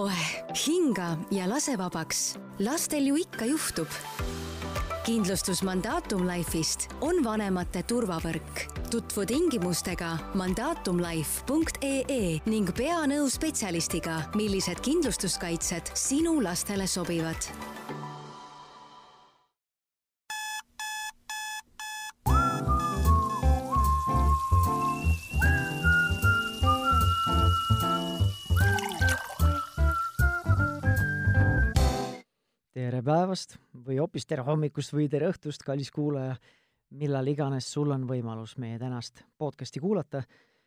oeh, hinga ja lase vabaks. lastel ju ikka juhtub. kindlustus Mandatum Life'ist on vanemate turvavõrk. tutvu tingimustega mandatumlife.ee ning pea nõu spetsialistiga, millised kindlustuskaitsed sinu lastele sobivad päevast või hoopis tere hommikust või tere õhtust, kallis kuulaja, millal iganes sul on võimalus meie tänast podcasti kuulata.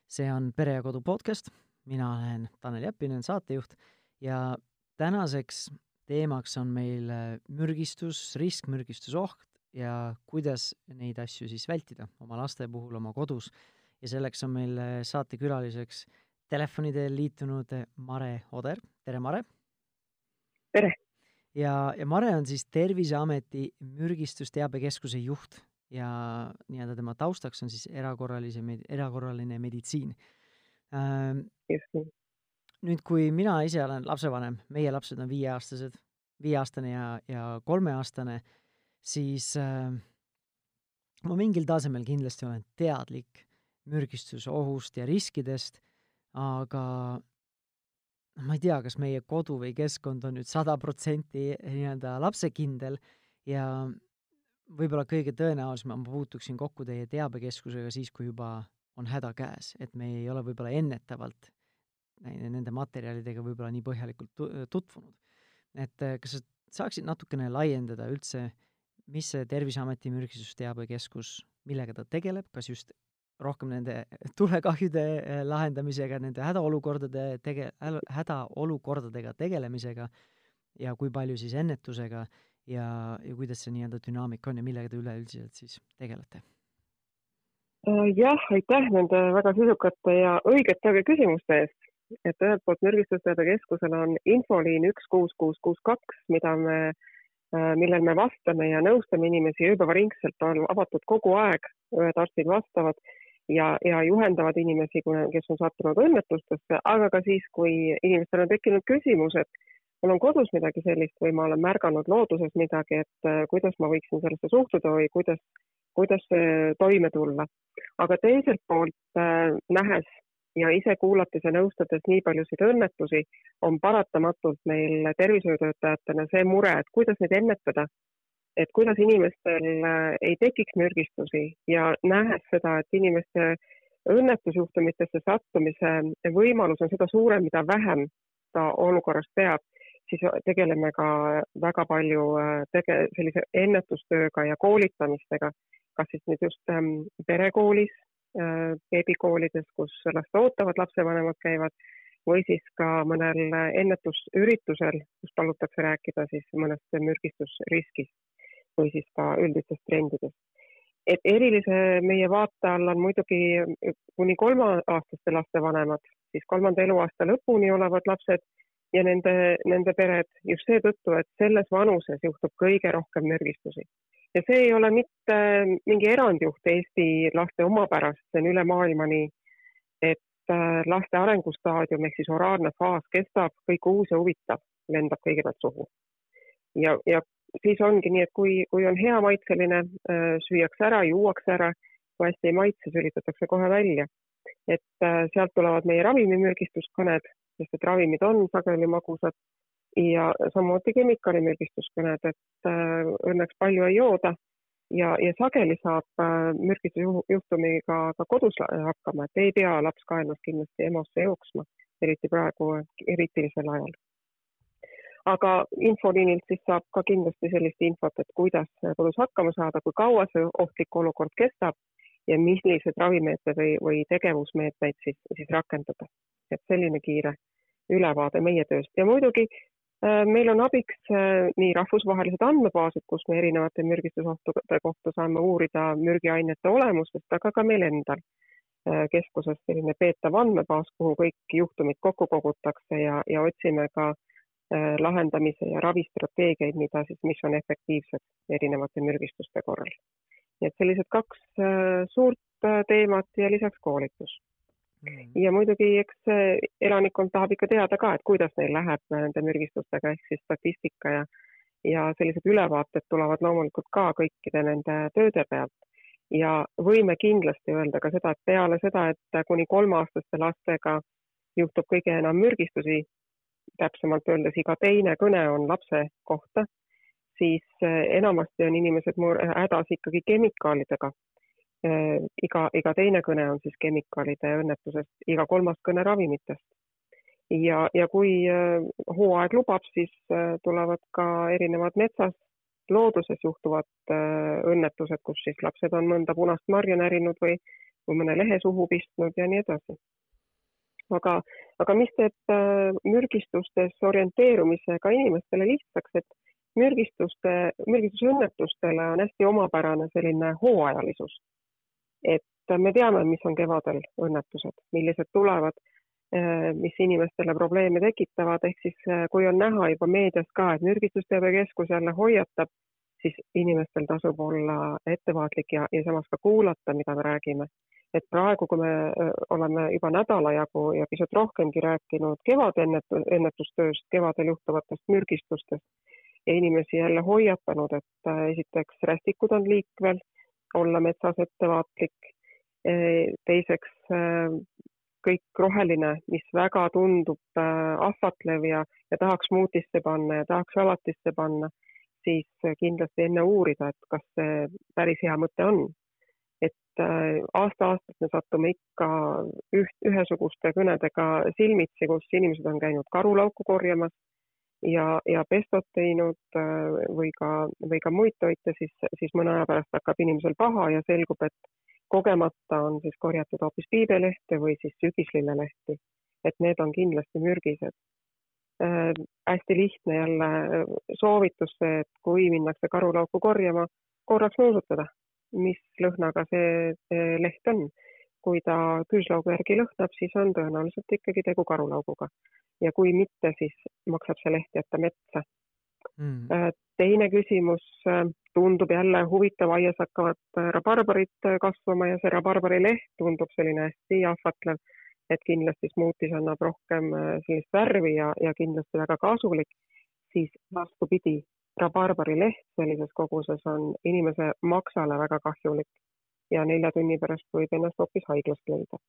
see on Pere ja Kodu podcast, mina olen Tanel Jeppinen, saatejuht ja tänaseks teemaks on meil mürgistus, risk, mürgistusoht ja kuidas neid asju siis vältida oma laste puhul oma kodus. ja selleks on meil saatekülaliseks telefoni teel liitunud Mare Oder, tere Mare! tere! Ja, ja Mare on siis Terviseameti mürgistusteabekeskuse juht ja nii-öelda tema taustaks on siis erakorralise erakorraline meditsiin ähm,. just nii. nüüd, kui mina ise olen lapsevanem, meie lapsed on viieaastased, viieaastane ja, ja kolmeaastane, siis äh, ma mingil tasemel kindlasti olen teadlik mürgistuse ohust ja riskidest, aga ma ei tea, kas meie kodu või keskkond on nüüd sada protsenti nii-öelda lapsekindel ja võib-olla kõige tõenäolisem, ma puutuksin kokku teie teabekeskusega siis, kui juba on häda käes, et me ei ole võib-olla ennetavalt nende materjalidega võib-olla nii põhjalikult tutvunud. et äh, kas sa saaksid natukene laiendada üldse, mis see Terviseameti mürgistusteabekeskus, millega ta tegeleb, kas just rohkem nende tulekahjude äh, lahendamisega, nende hädaolukordade tege-, hädaolukordadega tegelemisega ja kui palju siis ennetusega ja, ja kuidas see nii-öelda dünaamika on ja millega te üleüldiselt siis tegelete? Äh, jah, aitäh nende väga sisukate ja õigete küsimuste eest. et ühelt poolt Mürgistusteade Keskusel on infoliin üks kuus kuus kuus kaks, mida me, äh, millel me vastame ja nõustame inimesi ööpäevaringselt, on avatud kogu aeg, õed, arstid vastavad ja, ja juhendavad inimesi, kes on sattunud õnnetustesse, aga ka siis, kui inimestel on tekkinud küsimus, et mul on kodus midagi sellist või ma olen märganud looduses midagi, et äh, kuidas ma võiksin sellesse suhtuda või kuidas, kuidas toime tulla. aga teiselt poolt äh, nähes ja ise kuulates ja nõustades nii paljusid õnnetusi, on paratamatult meil tervishoiutöötajatena see mure, et kuidas neid ennetada et kuidas inimestel äh, ei tekiks mürgistusi ja nähes seda, et inimeste õnnetusjuhtumitesse sattumise võimalus on seda suurem, mida vähem ta olukorrast teab, siis tegeleme ka väga palju äh, tege-, sellise ennetustööga ja koolitamistega, kas siis nüüd just ähm, perekoolis äh,, beebikoolides, kus last ootavad lapsevanemad käivad, või siis ka mõnel ennetusüritusel, kus palutakse rääkida siis mõnest mürgistusriskist või siis ka üldistest trendidest. et erilise meie vaate all on muidugi kuni kolmeaastaste laste vanemad, siis kolmanda eluaasta lõpuni olevad lapsed ja nende, nende pered just seetõttu, et selles vanuses juhtub kõige rohkem mürgistusi. ja see ei ole mitte mingi erandjuht Eesti laste omapärast, see on üle maailma nii, et äh, laste arengustaadium ehk siis oraalne faas kestab, kõik uus ja huvitav lendab kõigepealt suhu. ja, ja siis ongi nii, et kui, kui on hea maitseline, äh, süüakse ära, juuakse ära, kui hästi ei maitse, sülitatakse kohe välja. et äh, sealt tulevad meie ravimimürgistuskõned, sest et ravimid on sageli magusad ja samuti kemikaalimürgistuskõned, et äh, õnneks palju ei jooda ja, ja sageli saab mürgistusjuhtumiga ka kodus hakkama, et ei pea laps ka ennast kindlasti EMO-sse jooksma, eriti praegu kriitilisel ajal aga infoliinilt siis saab ka kindlasti sellist infot, et kuidas kodus hakkama saada, kui kaua see ohtlik olukord kestab ja millised ravimeetmed või, või tegevusmeetmeid siis, siis rakendada. et selline kiire ülevaade meie tööst ja muidugi äh, meil on abiks äh, nii rahvusvahelised andmebaasid, kus me erinevate mürgistusohtude kohta saame uurida mürgiainete olemusest, aga ka meil endal äh, keskuses selline peetav andmebaas, kuhu kõik juhtumid kokku kogutakse ja, ja otsime ka Äh, lahendamise ja ravistrateegiaid, mida siis, mis on efektiivsed erinevate mürgistuste korral. nii et sellised kaks äh, suurt äh, teemat ja lisaks koolitus mm.. ja muidugi, eks elanikkond tahab ikka teada ka, et kuidas neil läheb nende mürgistustega ehk siis statistika ja ja sellised ülevaated tulevad loomulikult ka kõikide nende tööde pealt. ja võime kindlasti öelda ka seda, et peale seda, et kuni kolmeaastaste lastega juhtub kõige enam mürgistusi, täpsemalt öeldes iga teine kõne on lapse kohta, siis enamasti on inimesed hädas ikkagi kemikaalidega Äh, iga, iga teine kõne on siis kemikaalide õnnetusest, iga kolmas kõne ravimitest. ja, ja kui äh, hooaeg lubab, siis tulevad ka erinevad metsas, looduses juhtuvad õnnetused, kus siis lapsed on mõnda punast marja närinud või, või mõne lehe suhu pistnud ja nii edasi. Aga, aga mis teeb mürgistustes orienteerumise ka inimestele lihtsaks, et mürgistuste, mürgistusõnnetustele on hästi omapärane selline hooajalisus et me teame, mis on kevadel õnnetused, millised tulevad, eh, mis inimestele probleeme tekitavad, ehk siis eh, kui on näha juba meedias ka, et mürgistusteabekeskus jälle hoiatab, siis inimestel tasub olla ettevaatlik ja, ja samas ka kuulata, mida me räägime. Et praegu, kui me oleme juba nädala jagu ja pisut rohkemgi rääkinud kevadennetustööst, kevadel juhtuvatest mürgistustest ja inimesi jälle hoiatanud, et esiteks rästikud on liikvel olla metsas ettevaatlik. teiseks kõik roheline, mis väga tundub äh, ahvatlev ja, ja tahaks muutisse panna ja tahaks salatisse panna, siis kindlasti enne uurida, et kas see päris hea mõte on. Et äh, aasta-aastalt me satume ikka üht, ühesuguste kõnedega silmitsi, kus inimesed on käinud karulauku korjamas ja, ja pestot teinud äh, või ka, või ka muid toite, siis, siis mõne aja pärast hakkab inimesel paha ja selgub, et kogemata on siis korjatud hoopis piibelehte või siis sügislillelehti. et need on kindlasti mürgised äh,. hästi lihtne jälle äh, soovitus see, et kui minnakse karulauku korjama, korraks nuusutada, mis lõhnaga see, see leht on. Kui ta küüslaugu järgi lõhnab, siis on tõenäoliselt ikkagi tegu karulauguga. ja kui mitte, siis maksab see leht jätta metsa. Mm.. Äh, teine küsimus, äh, tundub jälle huvitav, aias hakkavad äh, rabarbarid kasvama ja see rabarbarileht tundub selline hästi ahvatlev, et kindlasti smuutis annab rohkem sellist värvi ja, ja kindlasti väga kasulik, siis vastupidi, rabarbarileht sellises koguses on inimese maksale väga kahjulik ja nelja tunni pärast võib ennast hoopis haiglast leida.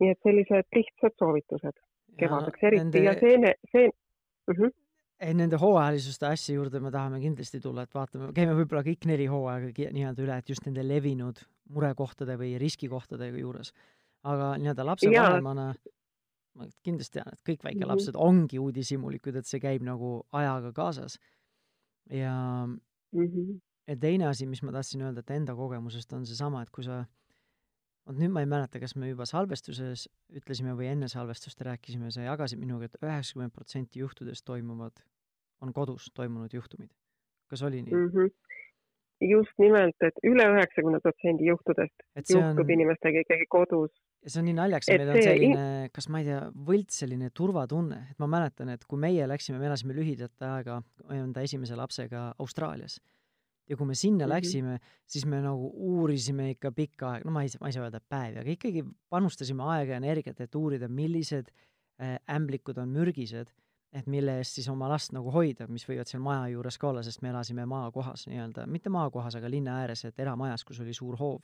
nii et sellised lihtsad soovitused kevadeks eriti nende... ja see, see uh. -huh ei, nende hooajalisuste asja juurde me tahame kindlasti tulla, et vaatame, käime võib-olla kõik neli hooaega nii-öelda üle, et just nende levinud murekohtade või riskikohtade juures. aga nii-öelda lapsevanemana ma kindlasti tean, et kõik väikelapsed mm -hmm. ongi uudishimulikud, et see käib nagu ajaga kaasas. Ja mm -hmm ja teine asi, mis ma tahtsin öelda, et enda kogemusest on seesama, et kui sa, vot nüüd ma ei mäleta, kas me juba salvestuses ütlesime või enne salvestust rääkisime, sa jagasid minuga et, et üheksakümmend protsenti juhtudest toimuvad, on kodus toimunud juhtumid. kas oli nii mm? -hmm just nimelt, et üle üheksakümne protsendi juhtudest juhtub on... inimestega ikkagi kodus. Ja see on nii naljakas, meil on selline, kas ma ei tea, võlts selline turvatunne, et ma mäletan, et kui meie läksime, me elasime lühidat aega enda esimese lapsega Austraalias ja kui me sinna mm -hmm. läksime, siis me nagu uurisime ikka pikka aega, no ma ei, ma ei saa öelda päevi, aga ikkagi panustasime aega ja energiat, et uurida, millised äh, ämblikud on mürgised, et mille eest siis oma last nagu hoida, mis võivad seal maja juures ka olla, sest me elasime maakohas nii-öelda, mitte maakohas, aga linna ääres, et eramajas, kus oli suur hoov.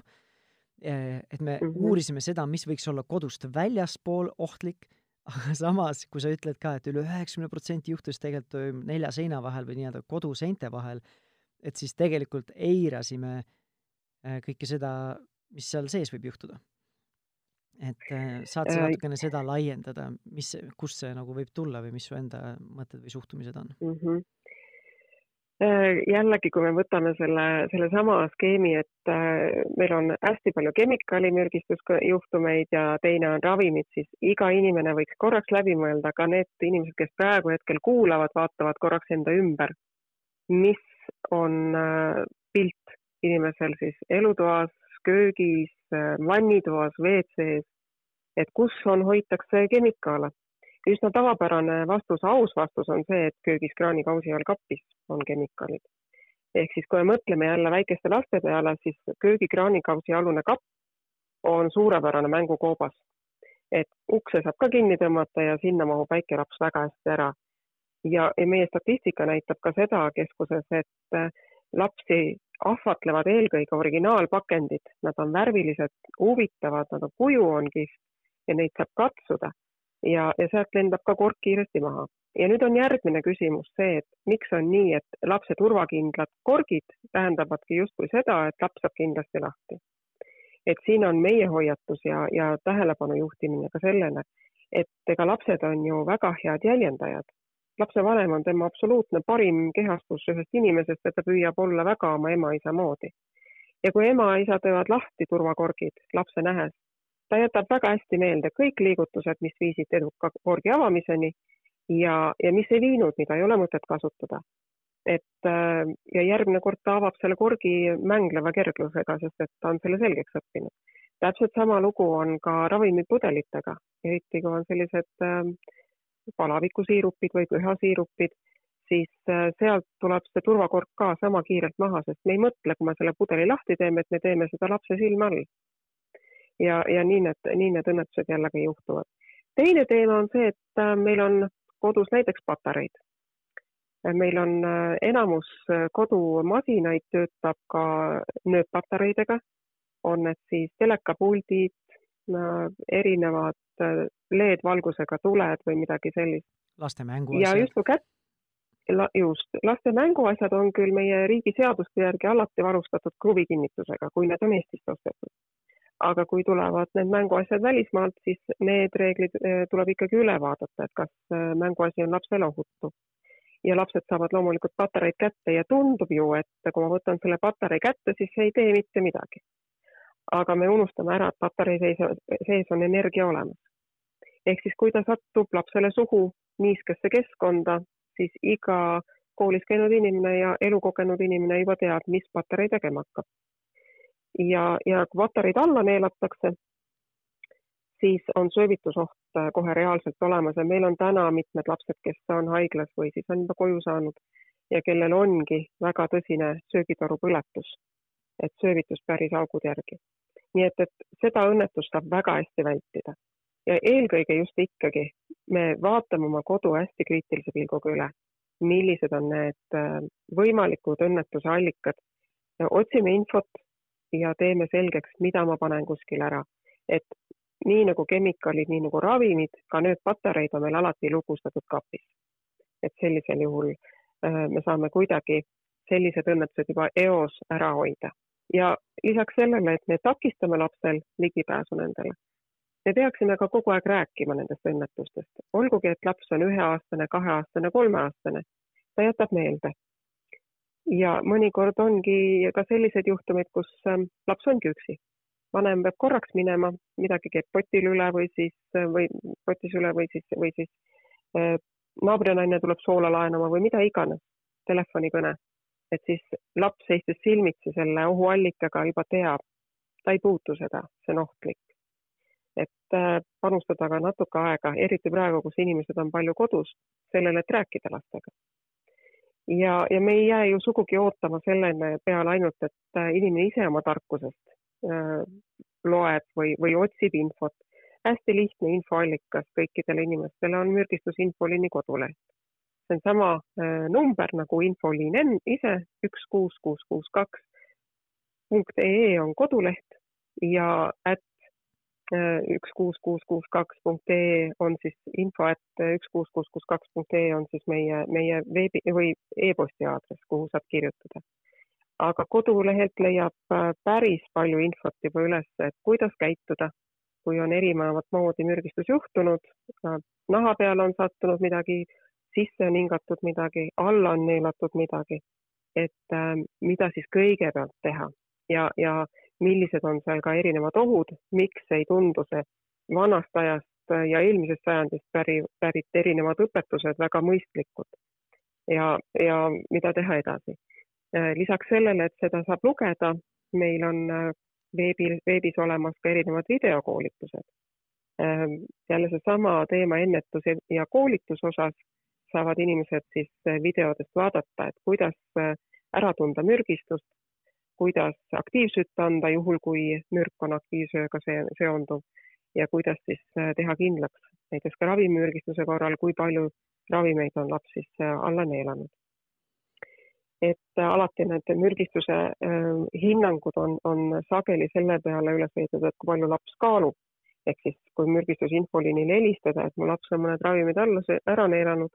Et me mm -hmm. uurisime seda, mis võiks olla kodust väljaspool ohtlik, aga samas, kui sa ütled ka et, üle üheksakümne protsenti juhtudest tegelikult toimub nelja seina vahel või nii-öelda koduseinte vahel, et siis tegelikult eirasime äh, kõike seda, mis seal sees võib juhtuda. et äh, saad sa äh, natukene seda laiendada, mis, kust see nagu võib tulla või mis su enda mõtted või suhtumised on mm? -hmm jällegi, kui me võtame selle, sellesama skeemi, et meil on hästi palju kemikaalimürgistusjuhtumeid ja teine on ravimid, siis iga inimene võiks korraks läbi mõelda, ka need inimesed, kes praegu hetkel kuulavad, vaatavad korraks enda ümber, mis on äh, pilt inimesel siis elutoas, köögis, äh, vannitoas, WC-s, et kus on, hoitakse kemikaale. Üsna tavapärane vastus, aus vastus on see, et köögis kraanikausi all kapis on kemikaalid. ehk siis, kui me mõtleme jälle väikeste laste peale, siis köögi kraanikausi alune kapp on suurepärane mängukoobas et ukse saab ka kinni tõmmata ja sinna mahub väike laps väga hästi ära. ja, ja meie statistika näitab ka seda keskuses, et äh, lapsi ahvatlevad eelkõige originaalpakendid, nad on värvilised, huvitavad, nad on, kuju on kihvt ja neid saab katsuda ja, ja sealt lendab ka kork kiiresti maha. ja nüüd on järgmine küsimus see, et miks on nii, et lapse turvakindlad korgid tähendavadki justkui seda, et laps saab kindlasti lahti. et siin on meie hoiatus ja, ja tähelepanu juhtimine ka sellele, et ega lapsed on ju väga head jäljendajad. lapsevanem on tema absoluutne parim kehastus ühest inimesest ja ta püüab olla väga oma ema-isa moodi. ja kui ema-isa teevad lahti turvakorgid lapse nähes, ta jätab väga hästi meelde kõik liigutused, mis viisid eduka korgi avamiseni ja, ja mis ei viinud, mida ei ole mõtet kasutada. et äh, ja järgmine kord ta avab selle korgi mängleva kerglusega, sest et ta on selle selgeks õppinud. täpselt sama lugu on ka ravimipudelitega, eriti kui on sellised äh, palavikusiirupid või pühasiirupid, siis äh, sealt tuleb see turvakork ka sama kiirelt maha, sest me ei mõtle, kui me selle pudeli lahti teeme, et me teeme seda lapse silme all ja, ja nii need, nii need õnnetused jällegi juhtuvad. teine teema on see, et äh, meil on kodus näiteks patareid. Äh, meil on äh, enamus kodumasinaid töötab ka nööppatareidega, on need siis telekapuldid, erinevad LED-valgusega tuled või midagi sellist. laste mänguasjad. ja justkui kätt, just, laste mänguasjad on küll meie riigi seaduste järgi alati varustatud kruvikinnitusega, kui need on Eestist ostetud aga kui tulevad need mänguasjad välismaalt, siis need reeglid eh, tuleb ikkagi üle vaadata, et kas eh, mänguasi on lapsele ohutu. ja lapsed saavad loomulikult patareid kätte ja tundub ju, et kui ma võtan selle patarei kätte, siis see ei tee mitte midagi. aga me unustame ära, et patarei sees, sees on energia olemas. ehk siis, kui ta satub lapsele suhu niiskesse keskkonda, siis iga koolis käinud inimene ja elukogenud inimene juba teab, mis patarei tegema hakkab ja, ja kui patareid alla neelatakse, siis on söövitusoht äh, kohe reaalselt olemas ja meil on täna mitmed lapsed, kes on haiglas või siis on juba koju saanud ja kellel ongi väga tõsine söögitoru põletus, et söövitus päris augud järgi. nii et, et seda õnnetust saab väga hästi vältida ja eelkõige just ikkagi me vaatame oma kodu hästi kriitilise pilguga üle, millised on need äh, võimalikud õnnetuse allikad. otsime infot, ja teeme selgeks, mida ma panen kuskil ära. et nii nagu kemikaalid, nii nagu ravimid, ka nööppatareid on meil alati lukustatud kapis. et sellisel juhul äh, me saame kuidagi sellised õnnetused juba eos ära hoida. ja lisaks sellele, et me takistame lapsel ligipääsu nendele, me peaksime ka kogu aeg rääkima nendest õnnetustest, olgugi et laps on üheaastane, kaheaastane, kolmeaastane, ta jätab meelde ja mõnikord ongi ka selliseid juhtumeid, kus ähm, laps ongi üksi. vanem peab korraks minema, midagi käib potil üle või siis, äh, või potis üle või siis, või siis äh, naabrinaine tuleb soola laenama või mida iganes, telefonikõne. et siis laps seistes silmitsi selle ohuallikaga juba teab, ta ei puutu seda, see on ohtlik. et äh, panustada ka natuke aega, eriti praegu, kus inimesed on palju kodus, sellele, et rääkida lastega ja, ja me ei jää ju sugugi ootama sellele peale ainult, et äh, inimene ise oma tarkusest äh, loeb või, või otsib infot. hästi lihtne infoallikas kõikidele inimestele on mürgistusinfoliini koduleht. see on sama äh, number nagu infoliin ise, üks kuus kuus kuus kaks punkt ee on koduleht ja at üks kuus kuus kuus kaks punkt ee on siis info, et üks kuus kuus kuus kaks punkt ee on siis meie, meie veebi või e-posti aadress, kuhu saab kirjutada. aga kodulehelt leiab äh, päris palju infot juba üles, et kuidas käituda, kui on erinevat moodi mürgistus juhtunud, naha peale on sattunud midagi, sisse on hingatud midagi, alla on neelatud midagi, et äh, mida siis kõigepealt teha? Ja, ja millised on seal ka erinevad ohud, miks ei tundu see vanast ajast ja eelmisest sajandist päri, pärit erinevad õpetused väga mõistlikud ja, ja mida teha edasi. lisaks sellele, et seda saab lugeda, meil on veebil, veebis olemas ka erinevad videokoolitused. jälle seesama teema ennetus ja koolitus osas saavad inimesed siis videodest vaadata, et kuidas ära tunda mürgistust, kuidas aktiivsust anda, juhul kui mürk on aktiivsusega seonduv ja kuidas siis teha kindlaks näiteks ka ravimürgistuse korral, kui palju ravimeid on laps siis alla neelanud. et alati need mürgistuse hinnangud on, on sageli selle peale üles ehitatud, et kui palju laps kaalub ehk siis kui mürgistus infoliinile helistada, et mu laps on mõned ravimid alla ära neelanud,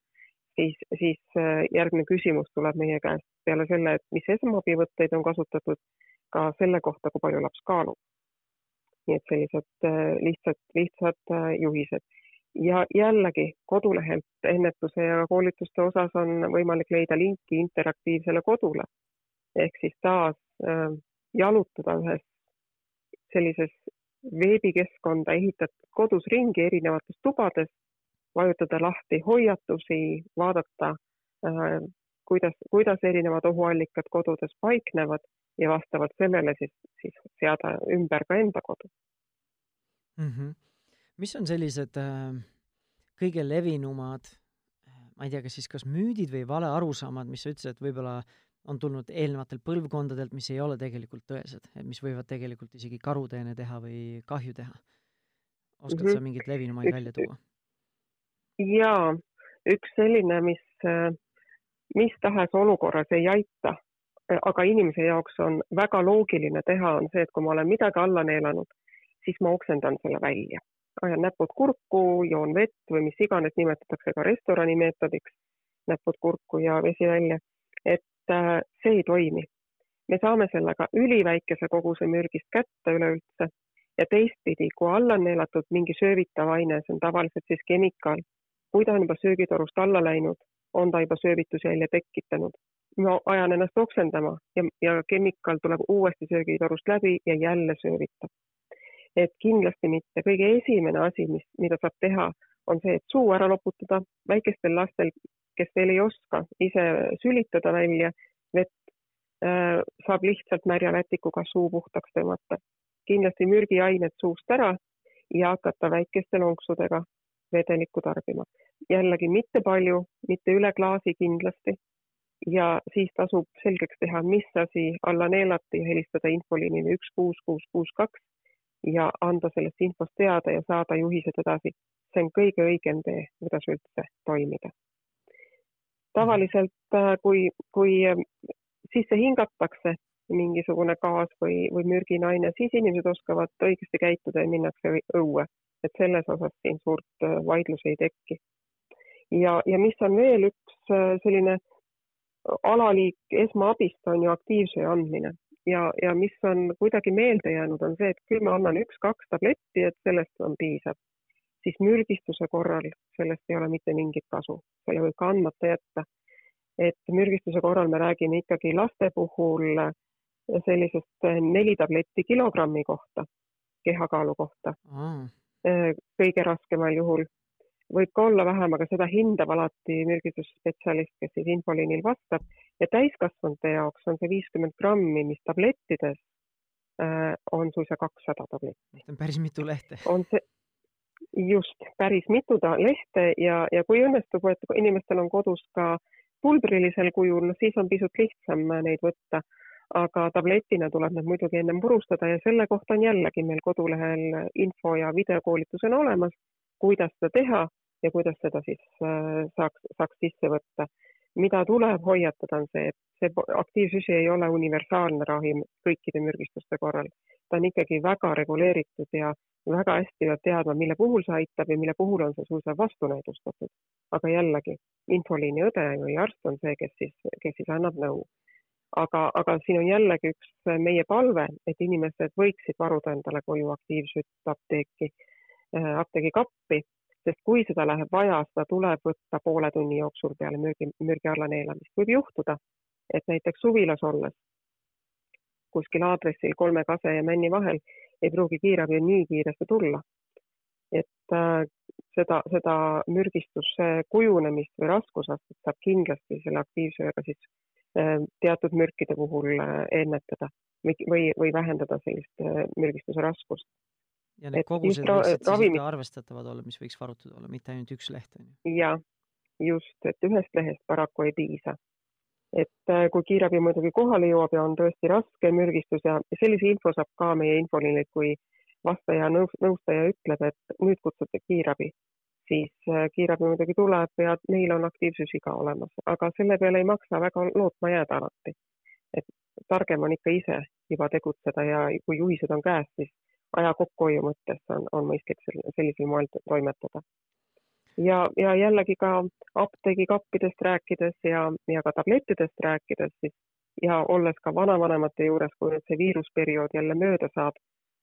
siis, siis äh, järgmine küsimus tuleb meie käest peale selle, et mis esmaabivõtteid on kasutatud, ka selle kohta, kui palju laps kaalub. nii et sellised äh, lihtsad, lihtsad äh, juhised. ja jällegi kodulehelt ennetuse ja koolituste osas on võimalik leida linki interaktiivsele kodule ehk siis taas jalutada ühes sellises veebikeskkonda ehitatud kodus ringi erinevates tubades, vajutada lahti hoiatusi, vaadata äh, kuidas, kuidas erinevad ohuallikad kodudes paiknevad ja vastavalt sellele siis, siis seada ümber ka enda kodu mm. -hmm. mis on sellised äh, kõige levinumad, ma ei tea, kas siis kas müüdid või valearusaamad, mis sa ütlesid, et võib-olla on tulnud eelnevatelt põlvkondadelt, mis ei ole tegelikult tõesed, et mis võivad tegelikult isegi karuteene teha või kahju teha. oskad mm -hmm. sa mingeid levinumaid välja tuua? Jaa, üks selline, mis äh, mis tahes olukorras ei aita, aga inimese jaoks on väga loogiline teha, on see, et kui ma olen midagi alla neelanud, siis ma oksendan selle välja. ajan näpud kurku, joon vett või mis iganes nimetatakse ka restorani meetodiks, näpud kurku ja vesi välja. et Äh, see ei toimi. me saame sellega üliväikese koguse mürgist kätte üleüldse ja teistpidi, kui alla on neelatud mingi söövitav aine, see on tavaliselt siis kemikaal, kui ta on juba söögitorust alla läinud, on ta juba söövitusjälje tekitanud. ma ajan ennast oksendama ja, ja kemikaal tuleb uuesti söögitorust läbi ja jälle söövitab. et kindlasti mitte, kõige esimene asi, mis, mida saab teha, on see, et suu ära loputada, väikestel lastel kes veel ei oska ise sülitada välja vett, äh, saab lihtsalt märja lätikuga suu puhtaks tõmmata. kindlasti mürgiained suust ära ja hakata väikeste lonksudega vedelikku tarbima. jällegi mitte palju, mitte üle klaasi kindlasti. ja siis tasub selgeks teha, mis asi alla neelati ja helistada infoliinile üks kuus kuus kuus kaks ja anda sellest infost teada ja saada juhised edasi. see on kõige õigem tee, kuidas üldse toimida tavaliselt äh, kui, kui äh, sisse hingatakse mingisugune gaas või, või mürginaine, siis inimesed oskavad õigesti käituda ja minnakse õue, et selles osas siin suurt äh, vaidlusi ei teki. ja, ja mis on veel üks selline alaliik esmaabist on ju aktiivsuse andmine. Ja, ja mis on kuidagi meelde jäänud, on see, et küll ma annan üks-kaks tabletti, et sellest on piisav. Siis mürgistuse korral sellest ei ole mitte mingit kasu, selle võib ka andmata jätta. et mürgistuse korral me räägime ikkagi laste puhul sellisest neli tabletti kilogrammi kohta, kehakaalu kohta. Mm.. Kõige raskemal juhul võib ka olla vähem, aga seda hindab alati mürgistusspetsialist, kes siis infoliinil vastab ja täiskasvanute jaoks on see viiskümmend grammi, mis tablettides äh, on suisa kakssada tabletti. päris mitu lehte. on see, just, päris mitu lehte ja, ja kui õnnestub, et inimestel on kodus ka pulbrilisel kujul, no siis on pisut lihtsam neid võtta. Aga tabletina tuleb need muidugi ennem purustada ja selle kohta on jällegi meil kodulehel info ja videokoolitus on olemas, kuidas seda teha ja kuidas seda siis äh, saaks, saaks sisse võtta. mida tuleb hoiatada, on see, et see aktiivsüsi ei ole universaalne ravim kõikide mürgistuste korral. ta on ikkagi väga reguleeritud ja väga hästi peab teadma, mille puhul see aitab ja mille puhul on see suisa vastunäidustatud. aga jällegi, infoliini õde või arst on see, kes siis, kes siis annab nõu. Aga, aga siin on jällegi üks meie palve, et inimesed võiksid varuda endale koju aktiivsütt apteeki, äh, apteegikappi, sest kui seda läheb vaja, seda tuleb võtta poole tunni jooksul peale mürgi, mürgi alla neelamist. võib juhtuda, et näiteks suvilas olles kuskil aadressil kolme kase ja männi vahel ei pruugi kiirabi nii kiiresti tulla. et äh, seda, seda mürgistuse kujunemist või raskusastet saab kindlasti selle aktiivsööga siis äh, teatud mürkide puhul äh, ennetada või, või, vähendada sellist äh, mürgistuse raskust. ja need kogused võiksid ravimid... siis arvestatavad olla, mis võiks varutud olla, mitte ainult üks leht, on ju? jah, just, et ühest lehest paraku ei piisa et äh, kui kiirabi muidugi kohale jõuab ja on tõesti raske mürgistus ja sellise info saab ka meie infoliinilt, kui vastaja nõus, nõustaja ütleb, et nüüd kutsute kiirabi, siis äh, kiirabi muidugi tuleb ja neil on aktiivsusiga olemas, aga selle peale ei maksa väga lootma jääda alati. et targem on ikka ise juba tegutseda ja kui juhised on käes, siis aja kokkuhoiu mõttes on, on mõistlik sellisel moel toimetada. ja, ja jällegi ka apteegikappidest rääkides ja, ja ka tablettidest rääkides, siis ja olles ka vanavanemate juures, kui nüüd see viirusperiood jälle mööda saab,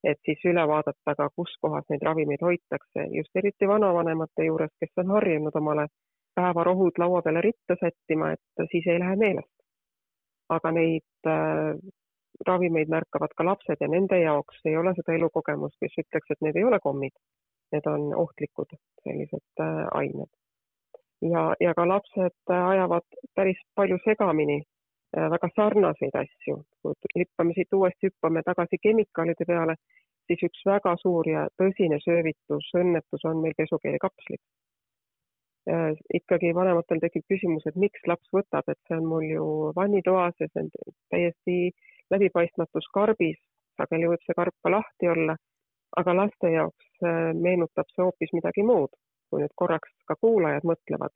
et siis üle vaadata ka, kus kohas neid ravimeid hoitakse, just eriti vanavanemate juures, kes on harjunud omale päevarohud laua peale ritta sättima, et siis ei lähe meelest. aga neid äh, ravimeid märkavad ka lapsed ja nende jaoks ei ole seda elukogemust, kes ütleks, et need ei ole kommid. Need on ohtlikud sellised äh, ained. ja, ja ka lapsed ajavad päris palju segamini Äh, väga sarnaseid asju. kui hüppame siit uuesti, hüppame tagasi kemikaalide peale, siis üks väga suur ja tõsine söövitus, õnnetus on meil pesukeelikapslid. Äh, ikkagi vanematel tekib küsimus, et miks laps võtab, et see on mul ju vannitoas ja see on täiesti läbipaistmatus karbis, sageli võib see karp ka lahti olla, aga laste jaoks äh, meenutab see hoopis midagi muud, kui nüüd korraks ka kuulajad mõtlevad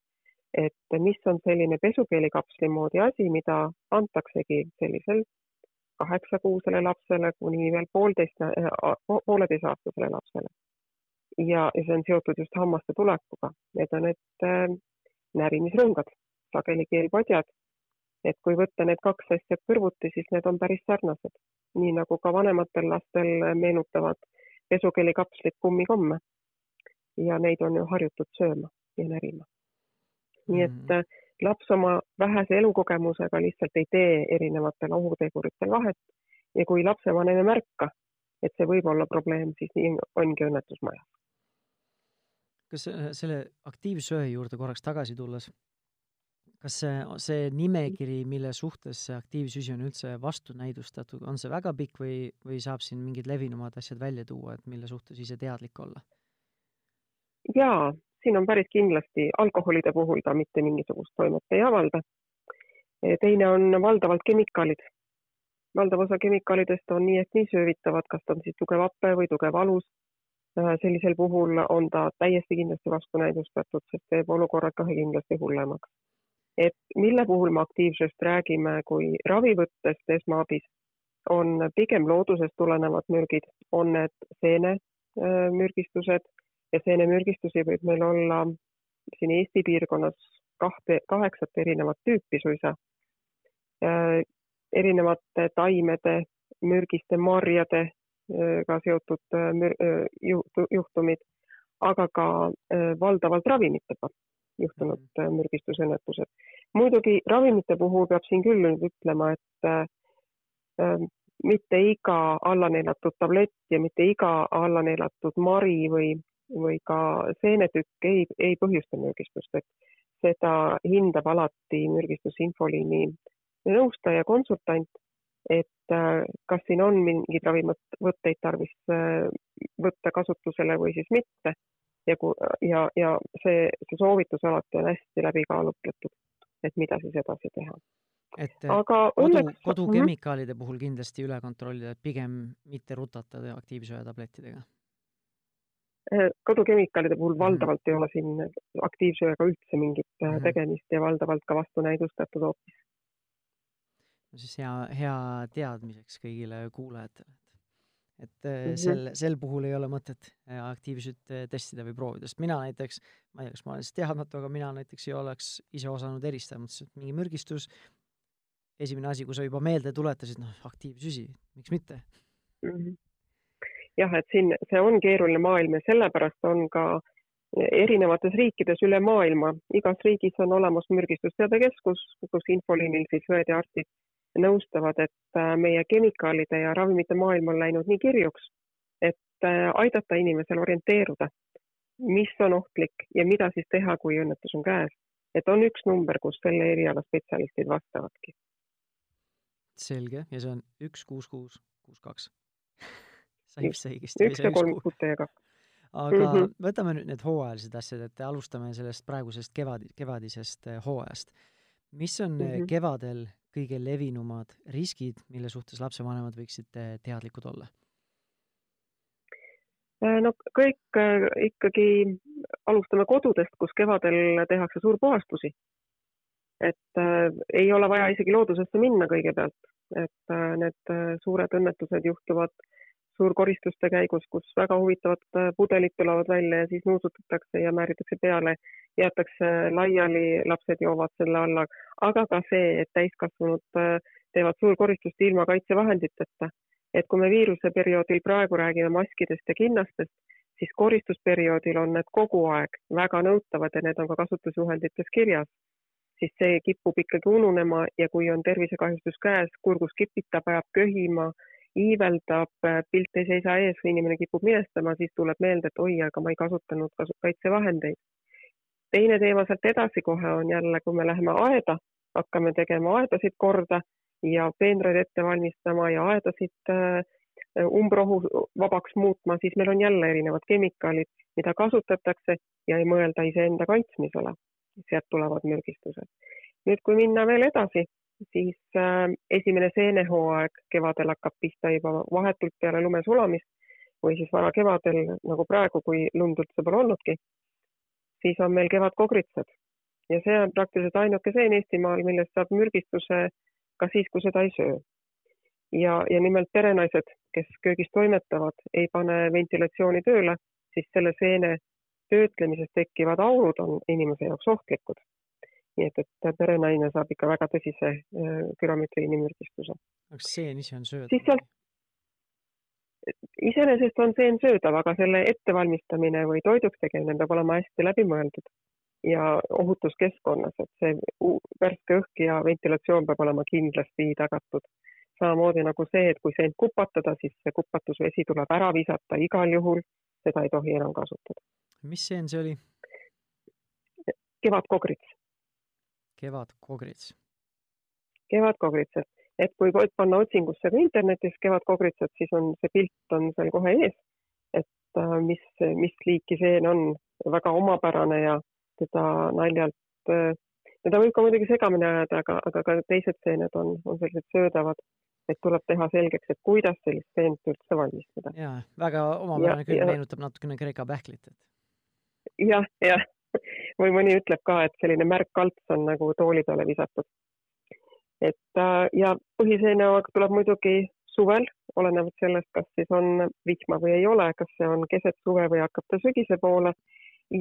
et mis on selline pesukeelikapsli moodi asi, mida antaksegi sellisel kaheksakuusele lapsele kuni veel poolteist, äh, pooleteistaastasele lapsele. ja, ja see on seotud just hammaste tulekuga, need on need äh, närimisrõngad, sageli keelpadjad. et kui võtta need kaks asja kõrvuti, siis need on päris sarnased, nii nagu ka vanematel lastel meenutavad pesukeelikapslid kummikomme. ja neid on ju harjutud sööma ja närima nii et mm. Äh, laps oma vähese elukogemusega lihtsalt ei tee erinevatel ohuteguritel vahet ja kui lapsevanem ei märka, et see võib olla probleem, siis nii ongi õnnetus majas. kas selle aktiivsööja juurde korraks tagasi tulles, kas see, see nimekiri, mille suhtes see aktiivsüsi on üldse vastunäidustatud, on see väga pikk või, või saab siin mingid levinumad asjad välja tuua, et mille suhtes ise teadlik olla? jaa, siin on päris kindlasti alkoholide puhul ta mitte mingisugust toimet ei avalda. teine on valdavalt kemikaalid. valdav osa kemikaalidest on nii ehk nii söövitavad, kas ta on siis tugev hape või tugev alus. sellisel puhul on ta täiesti kindlasti vastunäidustatud, sest teeb olukorra kohe kindlasti hullemaks. et mille puhul me aktiivsust räägime, kui ravivõttest esmaabis on pigem loodusest tulenevad mürgid, on need seenemürgistused ja seenemürgistusi võib meil olla siin Eesti piirkonnas kahte, kaheksat erinevat tüüpi suisa. Äh, erinevate taimede, mürgiste marjadega seotud äh, juhtumid, aga ka äh, valdavalt ravimitega juhtunud mhm. mürgistusõnnetused. muidugi ravimite puhul peab siin küll nüüd ütlema, et mitte iga allaneelatud tablett ja mitte iga allaneelatud mari või või ka seenetükk ei, ei põhjusta mürgistust, et seda hindab alati mürgistusinfoliini nõustaja, konsultant, et äh, kas siin on mingeid ravimivõtteid tarvis äh, võtta kasutusele või siis mitte. ja, ja, ja see, see soovitus alati on hästi läbi kaalutletud, et mida siis edasi teha. et aga kodu õnneks..., kodukemikaalide puhul kindlasti üle kontrollida, et pigem mitte rutata aktiivsööja tablettidega kodukemikaalide puhul mhm. valdavalt ei ole siin aktiivsööga üldse mingit mm -hmm. tegemist ja valdavalt ka vastunäidustatud hoopis. no siis hea, hea teadmiseks kõigile kuulajatele, et et mm -hmm. sel, sel puhul ei ole mõtet aktiivsust testida või proovida, sest mina näiteks, ma ei tea, kas ma olen siis teadmatu, aga mina näiteks ei oleks ise osanud eristada, mõtlesin, et mingi mürgistus, esimene asi, kui sa juba meelde tuletasid, noh, aktiivsüsi, miks mitte mm. -hmm jah, et siin see on keeruline maailm ja sellepärast on ka erinevates riikides üle maailma, igas riigis on olemas mürgistusteabekeskus, kus infoliinil siis õed ja arstid nõustavad, et äh, meie kemikaalide ja ravimite maailm on läinud nii kirjuks, et äh, aidata inimesel orienteeruda, mis on ohtlik ja mida siis teha, kui õnnetus on käes. et on üks number, kus selle eriala spetsialistid vastavadki. selge ja see on üks kuus kuus kuus kaks sai vist õigesti. üks ja kolm kuute ja kaks. aga mm -hmm. võtame nüüd need hooajalised asjad, et alustame sellest praegusest kevad, kevadisest eh, hooajast. mis on mm -hmm. kevadel kõige levinumad riskid, mille suhtes lapsevanemad võiksid teadlikud olla? no kõik ikkagi alustame kodudest, kus kevadel tehakse suurpuhastusi. et äh, ei ole vaja isegi loodusesse minna kõigepealt, et äh, need suured õnnetused juhtuvad suurkoristuste käigus, kus väga huvitavad pudelid tulevad välja ja siis nuusutatakse ja määritakse peale, jäetakse laiali, lapsed joovad selle alla, aga ka see, et täiskasvanud teevad suurkoristust ilma kaitsevahenditeta. et kui me viiruse perioodil praegu räägime maskidest ja kinnastest, siis koristusperioodil on need kogu aeg väga nõutavad ja need on ka kasutusjuhendites kirjas, siis see kipub ikkagi ununema ja kui on tervisekahjustus käes, kurgus kipitab, ajab köhima, iiveldab, pilt ei seisa ees või inimene kipub minestama, siis tuleb meelde, et oi, aga ma ei kasutanud kaitsevahendeid. teine teema sealt edasi kohe on jälle, kui me läheme aeda, hakkame tegema aedasid korda ja peenraid ette valmistama ja aedasid äh, umbrohu vabaks muutma, siis meil on jälle erinevad kemikaalid, mida kasutatakse ja ei mõelda iseenda kaitsmisele. sealt tulevad mürgistused. nüüd, kui minna veel edasi, siis äh, esimene seenehooaeg kevadel hakkab pihta juba vahetult peale lume sulamist või siis varakevadel nagu praegu, kui lund üldse pole olnudki, siis on meil kevadkogritsad ja see on praktiliselt ainuke seen Eestimaal, millest saab mürgistuse ka siis, kui seda ei söö. ja, ja nimelt perenaised, kes köögis toimetavad, ei pane ventilatsiooni tööle, siis selle seene töötlemisest tekkivad aurud on inimese jaoks ohtlikud. Nii et, et perenaine saab ikka väga tõsise äh, külomeetrinimürgistuse. kas seen ise on söödav? siis sealt, iseenesest on seen söödav, aga selle ettevalmistamine või toiduks tegemine peab olema hästi läbimõeldud ja ohutus keskkonnas, et see värske õhk ja ventilatsioon peab olema kindlasti tagatud. samamoodi nagu see, et kui seent kupatada, siis see kupatusvesi tuleb ära visata igal juhul, seda ei tohi enam kasutada. mis seen see oli? kevadkogrits. Kevadkogrits. kevadkogritsad, et kui panna otsingusse ka internetis kevadkogritsad, siis on see pilt on seal kohe ees, et äh, mis, mis liiki seen on, väga omapärane ja teda naljalt, teda võib ka muidugi segamini ajada, aga, aga ka teised seened on, on sellised söödavad, et tuleb teha selgeks, et kuidas sellist seent üldse valmistada. jaa, väga omapärane küll, meenutab natukene Kreeka pähklit, jah, jah, või mõni ütleb ka, et selline märk kalts on nagu tooli peale visatud. et äh, ja põhiseeneaeg tuleb muidugi suvel, olenevalt sellest, kas siis on vihma või ei ole, kas see on keset suve või hakkab ta sügise poole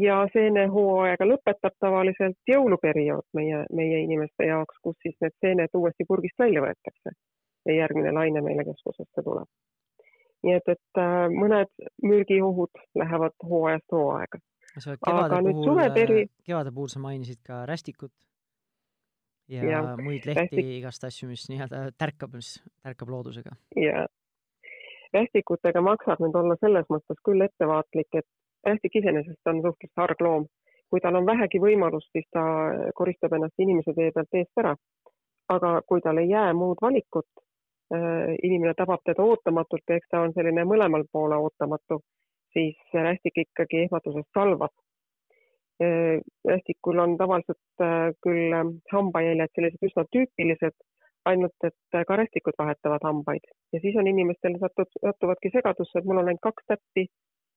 ja seenehooaega lõpetab tavaliselt jõuluperiood meie, meie inimeste jaoks, kus siis need seened uuesti purgist välja võetakse ja järgmine laine meile keskusesse tuleb. nii et, et äh, mõned mürgiohud lähevad hooajast hooaega. Aga nüüd puhul, suveperi-. kevade puhul sa mainisid ka rästikut ja, ja muid lehti rästik..., igast asju, mis nii-öelda tärkab, mis tärkab loodusega. jaa, rästikutega maksab nüüd olla selles mõttes küll ettevaatlik, et rästik iseenesest on suhteliselt arg loom. kui tal on vähegi võimalust, siis ta koristab ennast inimese tee pealt eest ära. aga kui tal ei jää muud valikut, äh, inimene tabab teda ootamatult ja eks ta on selline mõlemal poole ootamatu, siis rästik ikkagi ehmatusest salvab. Äh, rästikul on tavaliselt äh, küll hambajäljed sellised üsna tüüpilised, ainult et ka rästikud vahetavad hambaid ja siis on inimestel satud, satuvadki segadusse, et mul on ainult kaks täppi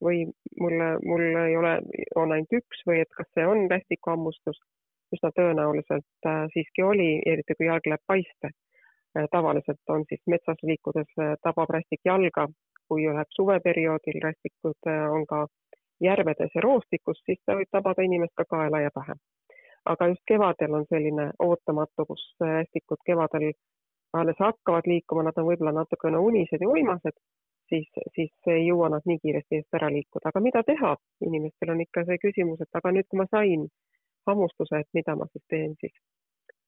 või mulle, mul ei ole, on ainult üks või et kas see on rästikuhammustus. üsna tõenäoliselt äh, siiski oli, eriti kui jalg läheb paiste äh,. tavaliselt on siis metsas liikudes äh, tabab rästik jalga, kui läheb suveperioodil, rästikud äh, on ka järvedes ja roostikus, siis ta võib tabada inimest ka kaela ja pähe. aga just kevadel on selline ootamatu, kus äh, rästikud kevadel alles hakkavad liikuma, nad on võib-olla natukene unised ja uimased siis, siis ei jõua nad nii kiiresti eest ära liikuda, aga mida teha? inimestel on ikka see küsimus, et aga nüüd, kui ma sain hammustuse, et mida ma siis teen siis?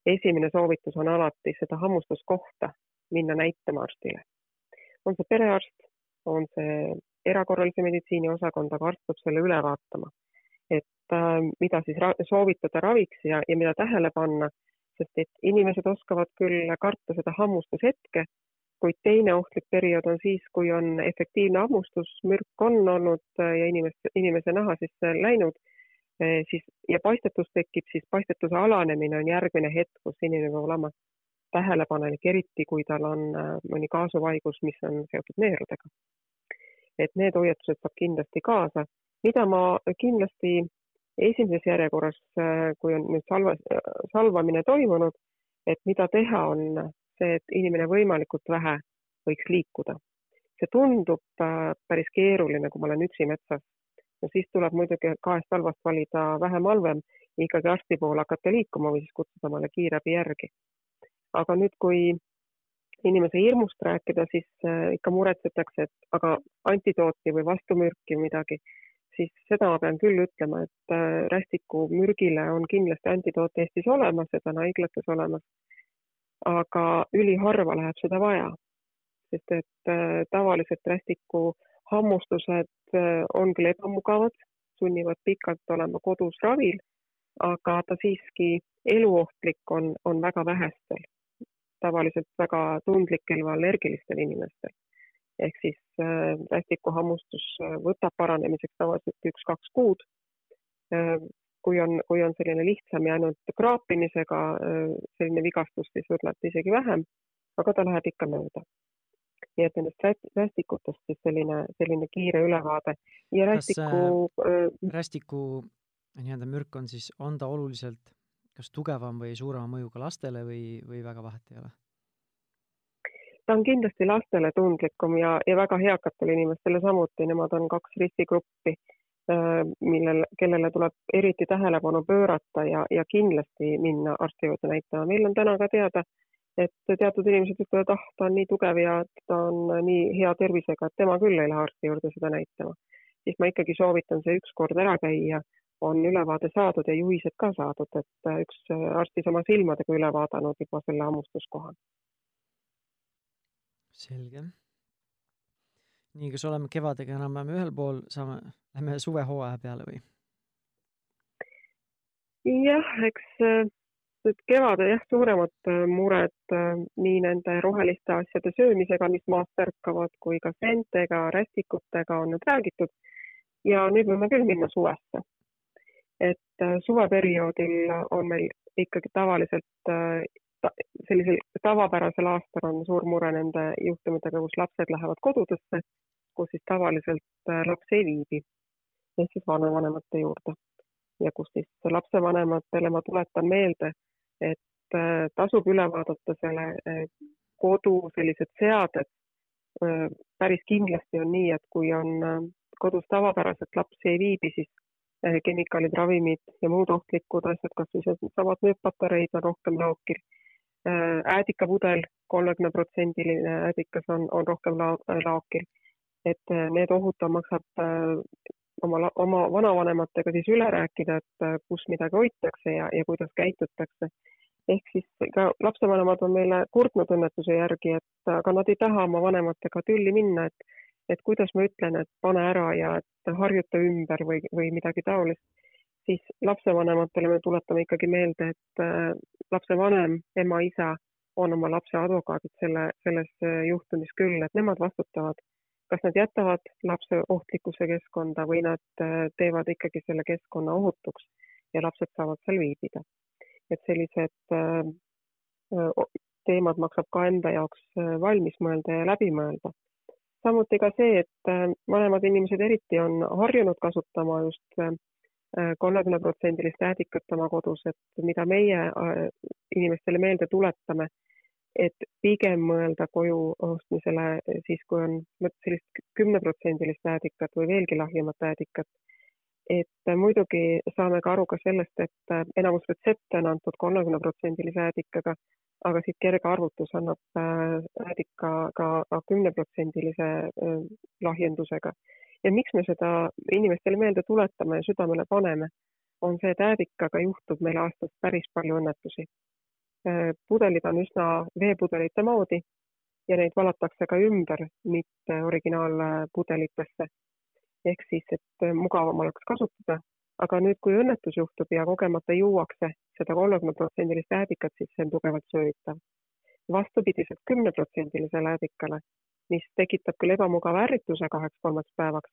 esimene soovitus on alati seda hammustuskohta minna näitama arstile. on see perearst, on see erakorralise meditsiini osakond, aga arst peab selle üle vaatama. et äh, mida siis ra soovitada raviks ja, ja mida tähele panna, sest et inimesed oskavad küll karta seda hammustushetke, kuid teine ohtlik periood on siis, kui on efektiivne hammustus, mürk on olnud äh, ja inimest, inimese naha sisse läinud, äh, siis ja paistetus tekib, siis paistetuse alanemine on järgmine hetk, kus inimene peab olema tähelepanelik, eriti kui tal on äh, mõni kaasuvaigus, mis on seotud neerudega. et need hoiatused saab kindlasti kaasa, mida ma kindlasti esimeses järjekorras, kui on nüüd salva, salvamine toimunud, et mida teha, on see, et inimene võimalikult vähe võiks liikuda. see tundub äh, päris keeruline, kui ma olen üksi metsas. no siis tuleb muidugi kahest halvast valida vähem halvem, ikkagi arsti poole hakata liikuma või siis kutsuda omale kiirabi järgi. Aga nüüd, kui inimese hirmust rääkida, siis äh, ikka muretsetakse, et aga antidooti või vastumürki midagi, siis seda ma pean küll ütlema, et äh, rästikumürgile on kindlasti antidoot Eestis olemas, seda on haiglates olemas. aga üliharva läheb seda vaja, sest et äh, tavaliselt rästiku hammustused on küll ebamugavad, sunnivad pikalt olema kodus ravil, aga ta siiski eluohtlik on, on väga vähestel tavaliselt väga tundlikel või allergilistel inimestel. ehk siis äh, rästikuhammustus äh, võtab paranemiseks tavaliselt üks-kaks kuud. Äh, kui on, kui on selline lihtsam ja ainult kraapimisega selline vigastus, siis võib-olla isegi vähem, aga ta läheb ikka mööda. nii et nendest rästikutest siis selline, selline kiire ülevaade ja rästiku. rästiku nii-öelda mürk on siis, on ta oluliselt kas tugevam või suurema mõjuga lastele või, või väga vahet ei ole? ta on kindlasti lastele tundlikum ja, ja väga eakatele inimestele samuti, nemad on kaks riskigruppi, äh, millel, kellele tuleb eriti tähelepanu pöörata ja, ja kindlasti minna arsti juurde näitama. meil on täna ka teada, et teatud inimesed ütlevad, ah, ta on nii tugev ja ta on nii hea tervisega, et tema küll ei lähe arsti juurde seda näitama. siis ma ikkagi soovitan see ükskord ära käia on ülevaade saadud ja juhised ka saadud, et äh, üks äh, arstis oma silmadega üle vaadanud juba selle hammustuskoha. selge. nii, kas oleme kevadega enam-vähem ühel pool, saame, lähme suvehooaja peale või? jah, eks äh, nüüd kevadel jah, suuremad mured nii nende roheliste asjade söömisega, mis maast ärkavad, kui ka seentega, rästikutega on nüüd räägitud. ja nüüd võime küll minna suvesse et äh, suveperioodil on meil ikkagi tavaliselt äh, sellisel tavapärasel aastal on suur mure nende juhtumitega, kus lapsed lähevad kodudesse, kus siis tavaliselt äh, laps ei viibi ehk siis vanavanemate juurde ja kus siis lapsevanematele ma tuletan meelde, et tasub üle vaadata selle kodu sellised seaded. päris kindlasti on nii, et kui on kodus tavapäraselt laps ei viibi, siis kemikaalid, ravimid ja muud ohtlikud asjad, kas siis needsamad nööppatareid on rohkem laokil. Eh, äädikapudel, kolmekümne protsendiline äädikas on, on rohkem la-, laokil. et eh, need ohud ta maksab oma, oma vanavanematega siis üle rääkida, et kus midagi hoitakse ja, ja kuidas käitutakse. ehk siis ka lapsevanemad on meile kurtnud õnnetuse järgi, et aga nad ei taha oma vanematega tülli minna, et et kuidas ma ütlen, et pane ära ja et harjuta ümber või, või midagi taolist, siis lapsevanematele me tuletame ikkagi meelde, et äh, lapsevanem, ema, isa on oma lapse advokaadid selle, selles äh, juhtumis küll, et nemad vastutavad, kas nad jätavad lapse ohtlikkusse keskkonda või nad äh, teevad ikkagi selle keskkonna ohutuks ja lapsed saavad seal viibida. et sellised teemad maksab ka enda jaoks valmis mõelda ja läbi mõelda samuti ka see, et äh, vanemad inimesed eriti on harjunud kasutama just äh, kolmekümneprotsendilist äädikat oma kodus, et mida meie äh, inimestele meelde tuletame, et pigem mõelda koju ostmisele siis, kui on sellist kümneprotsendilist äädikat või veelgi lahjemat äädikat. Et muidugi saame ka aru ka sellest, et enamus retsepte on antud kolmekümneprotsendilise äädikaga aga siit kerge arvutus annab räädika ka kümneprotsendilise lahjendusega. ja miks me seda inimestele meelde tuletame ja südamele paneme, on see, et äädikaga juhtub meil aastas päris palju õnnetusi. pudelid on üsna veepudelite moodi ja neid valatakse ka ümber, mitte originaalpudelitesse. Ehk siis, et mugavam oleks kasutada aga nüüd, kui õnnetus juhtub ja kogemata juuakse seda kolmekümneprotsendilist äädikat, siis see on tugevalt söötav. vastupidiselt kümneprotsendilisele äädikale, mis tekitab küll ebamugava ärrituse kaheks-kolmeks päevaks,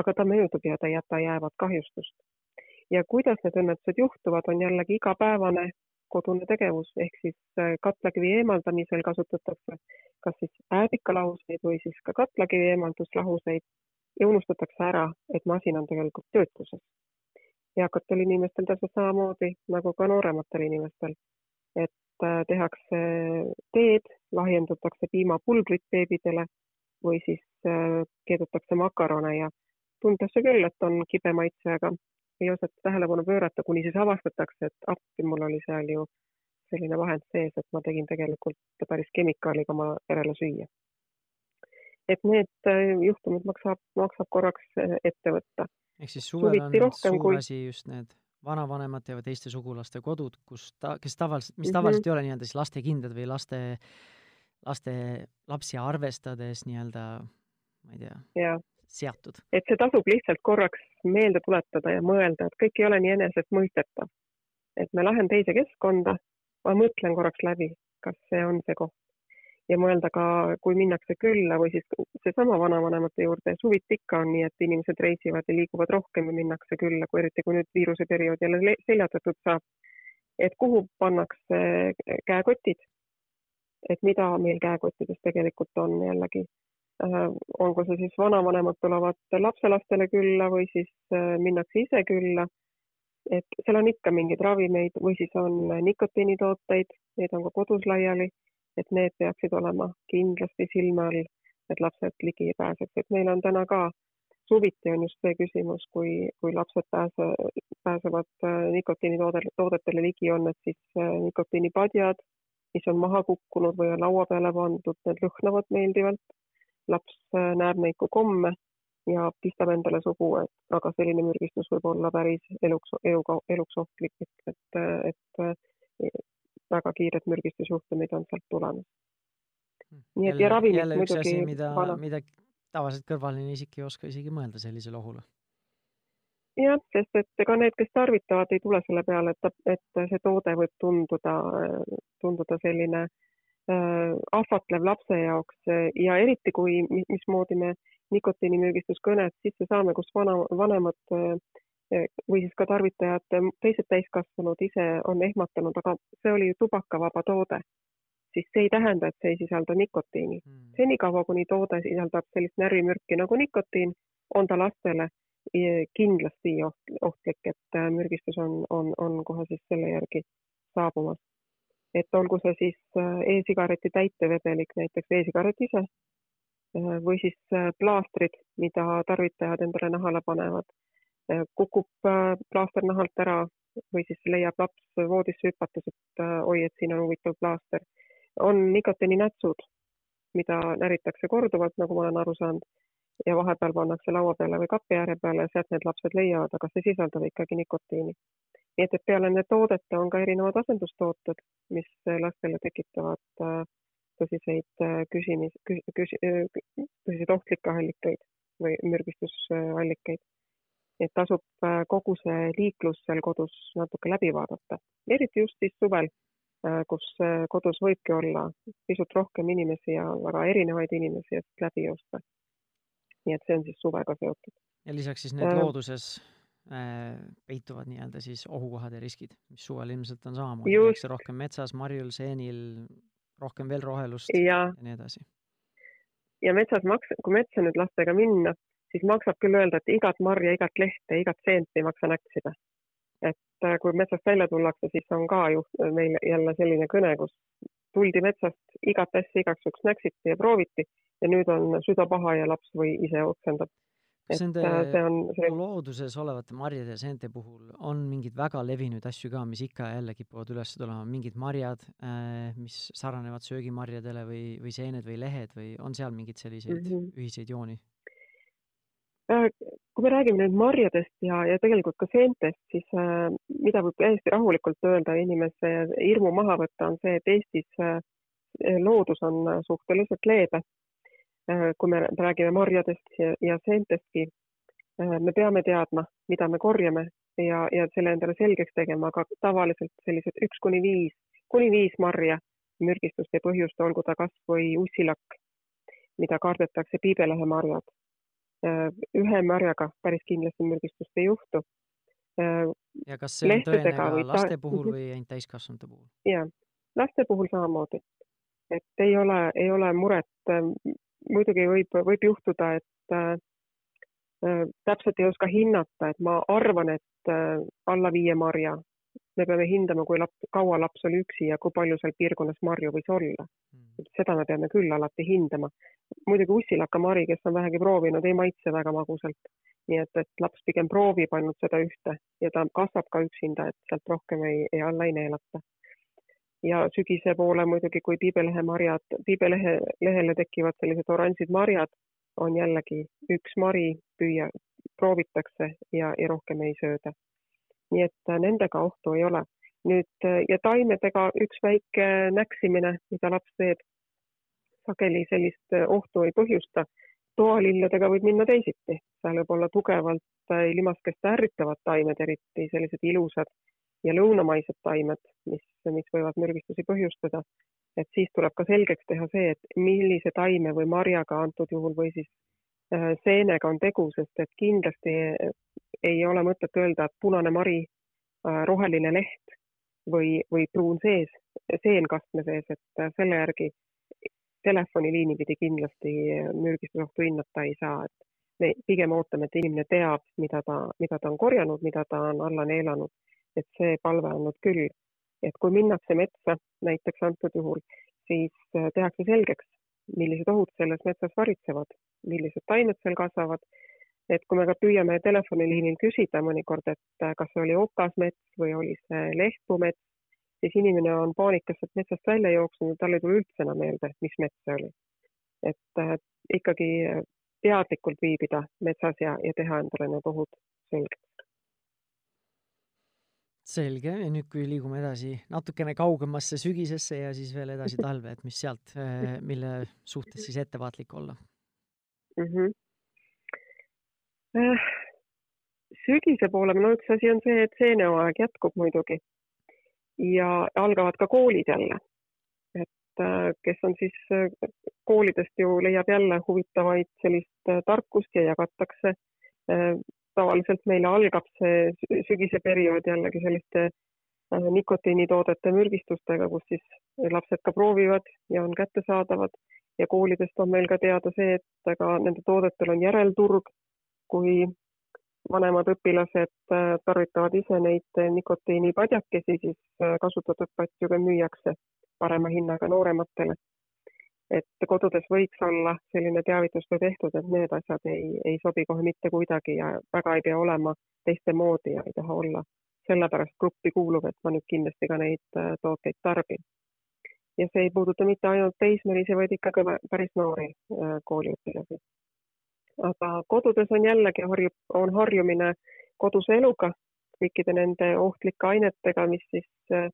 aga ta möödub ja ta ei jäta jäävat kahjustust. ja kuidas need õnnetused juhtuvad, on jällegi igapäevane kodune tegevus, ehk siis äh, katlakivi eemaldamisel kasutatakse kas siis äädikalahuseid või siis ka katlakivi eemalduslahuseid ja unustatakse ära, et masin on tegelikult töötluses. eakatel inimestel täpselt samamoodi nagu ka noorematel inimestel, et äh, tehakse teed, lahjendatakse piimapulbrit beebidele või siis äh, keedetakse makarone ja tuntakse küll, et on kibe maitse, aga ei osata tähelepanu pöörata, kuni siis avastatakse, et appi, mul oli seal ju selline vahend sees, et ma tegin tegelikult päris kemikaaliga oma perele süüa. Et need äh, juhtumid maksab, maksab korraks äh, ette võtta. ehk siis suvel on suur kui... asi just need vanavanemate või teiste sugulaste kodud, kus ta, kes tavaliselt, mis mhm. tavaliselt mm -hmm. ei ole nii-öelda siis lastekindlad või laste, laste, lapsi arvestades nii-öelda, ma ei tea, seatud. et see tasub lihtsalt korraks meelde tuletada ja mõelda, et kõik ei ole nii enesestmõistetav. et ma lähen teise keskkonda, ma mõtlen korraks läbi, kas see on see koht ja mõelda ka, kui minnakse külla või siis seesama vanavanemate juurde, suviti ikka on nii, et inimesed reisivad ja liiguvad rohkem ja minnakse külla, kui eriti kui nüüd viiruse periood jälle seljatatud saab. et kuhu pannakse käekotid, et mida meil käekottides tegelikult on jällegi? Äh,, olgu see siis vanavanemad tulevad lapselastele külla või siis äh, minnakse ise külla. Et seal on ikka mingeid ravimeid või siis on nikotiinitooteid, need on ka kodus laiali, et need peaksid olema kindlasti silme all, et lapsed ligi pääseks, et meil on täna ka suviti on just see küsimus, kui, kui lapsed pääse, pääsevad äh, nikotiinitoodetele ligi, on need siis äh, nikotiinipadjad, mis on maha kukkunud või on laua peale pandud, need lõhnavad meeldivalt. laps äh, näeb neid kui komme ja pistab endale sugu, et aga selline mürgistus võib olla päris eluks, eluga, eluks ohtlik, et, et, et väga kiired mürgistusjuhtumid on sealt tulemas. Hmm. nii et jälle, ja ravimid muidugi. mida, mida tavaliselt kõrvaline isik ei oska isegi mõelda sellisele ohule. jah, sest et ega need, kes tarvitavad, ei tule selle peale, et, et see toode võib tunduda, tunduda selline äh, ahvatlev lapse jaoks ja eriti kui, mismoodi me nikotiinimürgistuskõnet sisse saame, kus vana, vanemad eh, või siis ka tarvitajad, teised täiskasvanud ise on ehmatanud, aga see oli ju tubakavaba toode, siis see ei tähenda, et see ei sisalda nikotiini hmm.. senikaua, kuni toode sisaldab sellist närvimürki nagu nikotiin, on ta lastele eh, kindlasti oht, ohtlik, et eh, mürgistus on, on, on kohe siis selle järgi saabumas. et olgu see siis e-sigareti täitevedelik, näiteks e-sigaret ise või siis plaastrid, mida tarvitajad endale nahale panevad. Äh, kukub plaaster nahalt ära või siis leiab laps voodisse hüpates, et oi, et siin on huvitav plaaster. on nikotiininätsud, mida näritakse korduvalt, nagu ma olen aru saanud, ja vahepeal pannakse laua peale või kapi ääre peale ja sealt need lapsed leiavad, aga see sisaldab ikkagi nikotiini. nii et, et peale nende toodete on ka erinevad asendustooted, mis lastele tekitavad äh, tõsiseid äh, küsimis, küs-, äh, tõsiseid ohtlikke allikaid või mürgistusallikaid. Et tasub äh, kogu see liiklus seal kodus natuke läbi vaadata, eriti just siis suvel, kus kodus võibki olla pisut rohkem inimesi ja väga erinevaid inimesi, et läbi joosta. nii et see on siis suvega seotud. ja lisaks siis need äh, looduses äh, peituvad nii-öelda siis ohukohad ja riskid, mis suvel ilmselt on samamoodi, tehakse rohkem metsas, marjul, seenil, rohkem veel rohelust ja, ja nii edasi. ja metsas maks-, kui metsa nüüd lastega minna, siis maksab küll öelda, et igat marja, igat lehte, igat seent ei maksa näksida. et äh, kui metsast välja tullakse, siis on ka ju meil jälle selline kõne, kus tuldi metsast, igat asja igaks juhuks näksiti ja prooviti ja nüüd on süda paha ja laps või ise oksendab kas nende äh, see on, see... looduses olevate marjade ja seente puhul on mingeid väga levinud asju ka, mis ikka ja jälle kipuvad üles tulema, mingid marjad, äh, mis sarnanevad söögimarjadele või, või seened või lehed või on seal mingeid selliseid mm -hmm. ühiseid jooni? Äh, kui me räägime nüüd marjadest ja, ja tegelikult ka seentest, siis äh, mida võib täiesti rahulikult öelda inimese hirmu maha võtta, on see, et Eestis äh, loodus on suhteliselt leebe kui me räägime marjadest ja, ja seentestki, me peame teadma, mida me korjame ja, ja selle endale selgeks tegema, aga tavaliselt sellised üks kuni viis, kuni viis marja mürgistust ei põhjusta, olgu ta kas või ussilakk, mida kardetakse, piibelehemarjad. Äh, ühe marjaga päris kindlasti mürgistust ei juhtu. ja kas see on tõene ka laste puhul või ainult täiskasvanute puhul? jaa, laste puhul samamoodi. et ei ole, ei ole muret muidugi võib, võib juhtuda, et, täpselt ei oska hinnata, et ma arvan, et alla viie marja me peame hindama, kui laps, kaua laps oli üksi ja kui palju seal piirkonnas marju võis olla mm.. seda me peame küll alati hindama. muidugi ussilakamari, kes on vähegi proovinud, ei maitse väga magusalt. nii et, et laps pigem proovib ainult seda ühte ja ta kasvab ka üksinda, et sealt rohkem ei, ei alla ei neelata. ja sügise poole muidugi, kui piibelehe marjad, piibelehe, lehele tekivad sellised oranžid marjad, on jällegi üks mari, püüa, proovitakse ja, ja rohkem ei sööda nii et äh, nendega ohtu ei ole. nüüd äh, ja taimedega üks väike näksimine, mida laps teeb, sageli sellist äh, ohtu ei põhjusta. toalilledega võib minna teisiti, seal võib olla tugevalt limaskest ärritavad taimed, eriti sellised ilusad ja lõunamaised taimed, mis, mis võivad mürgistusi põhjustada. et siis tuleb ka selgeks teha see, et millise taime või marjaga antud juhul või siis seenega on tegu, sest et kindlasti ei ole mõtet öelda, et punane mari, äh, roheline leht või, või pruun sees, seen kastme sees, et äh, selle järgi telefoniliini pidi kindlasti mürgistusohtu hinnata ei saa, et me pigem ootame, et inimene teab, mida ta, mida ta on korjanud, mida ta on alla neelanud, et see palve on nüüd küll, et kui minnakse metsa näiteks antud juhul, siis äh, tehakse selgeks, millised ohud selles metsas varitsevad, millised taimed seal kasvavad et kui me ka püüame telefoniliinil küsida mõnikord, et äh, kas see oli okasmets või oli see lehtpumets, siis inimene on paanikas sealt metsast välja jooksnud ja tal ei tule üldse enam meelde, mis mets see oli. et äh, ikkagi teadlikult viibida metsas ja, ja teha endale need ohud selgeks. selge ja nüüd, kui liigume edasi natukene kaugemasse sügisesse ja siis veel edasi talve, et mis sealt, äh, mille suhtes siis ettevaatlik olla mm? -hmm sügise poole, no üks asi on see, et seenehooaeg jätkub muidugi ja algavad ka koolid jälle. et äh, kes on siis äh, koolidest ju leiab jälle huvitavaid sellist tarkust ja jagatakse. tavaliselt meile algab see sügise periood jällegi selliste nikotiinitoodete mürgistustega, kus siis lapsed ka proovivad ja on kättesaadavad ja koolidest on meil ka teada see, et ka nende toodetel on järelturg kui vanemad õpilased äh, tarvitavad ise neid nikotiinipadjakesi, siis äh, kasutatud patju ka müüakse parema hinnaga noorematele. et kodudes võiks olla selline teavitustöö tehtud, et need asjad ei, ei sobi kohe mitte kuidagi ja väga ei pea olema teiste moodi ja ei taha olla sellepärast gruppi kuuluv, et ma nüüd kindlasti ka neid äh, tooteid tarbin. ja see ei puuduta mitte ainult teismelisi, vaid ikkagi päris noori kooliõpilasi aga kodudes on jällegi harjub, on harjumine koduse eluga, kõikide nende ohtlike ainetega, mis siis äh,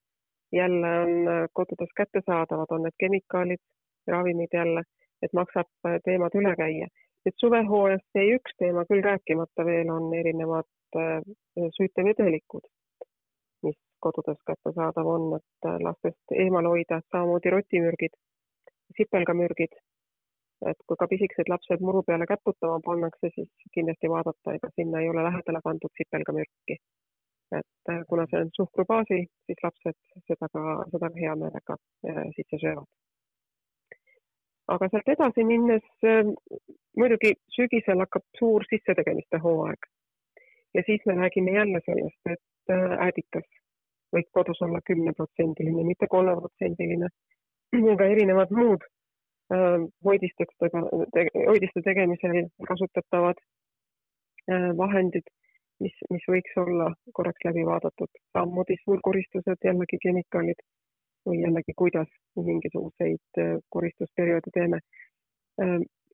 jälle on äh, kodudes kättesaadavad, on need kemikaalid, ravimid jälle, et maksab äh, teemad üle käia. nüüd suvehooajast jäi üks teema küll rääkimata veel, on erinevad süütevedelikud, mis kodudes kättesaadav on, et lastest eemal hoida, samamoodi rotimürgid, sipelgamürgid et kui ka pisikesed lapsed muru peale käputama pannakse, siis kindlasti vaadata, ega sinna ei ole lähedale pandud sipelgamürki. et äh, kuna see on suhkru baasil, siis lapsed seda ka, seda hea meelega äh, sisse söövad. aga sealt edasi minnes äh, muidugi sügisel hakkab suur sissetegemiste hooaeg ja siis me räägime jälle sellest, et äädikas võib kodus olla kümneprotsendiline, mitte kolmeprotsendiline, ega erinevad muud Äh, hoidistustega, hoidiste tegemisel kasutatavad äh, vahendid, mis, mis võiks olla korraks läbi vaadatud. samamoodi suurkoristused, jällegi kemikaalid või jällegi, kuidas mingisuguseid äh, koristusperioode teeme.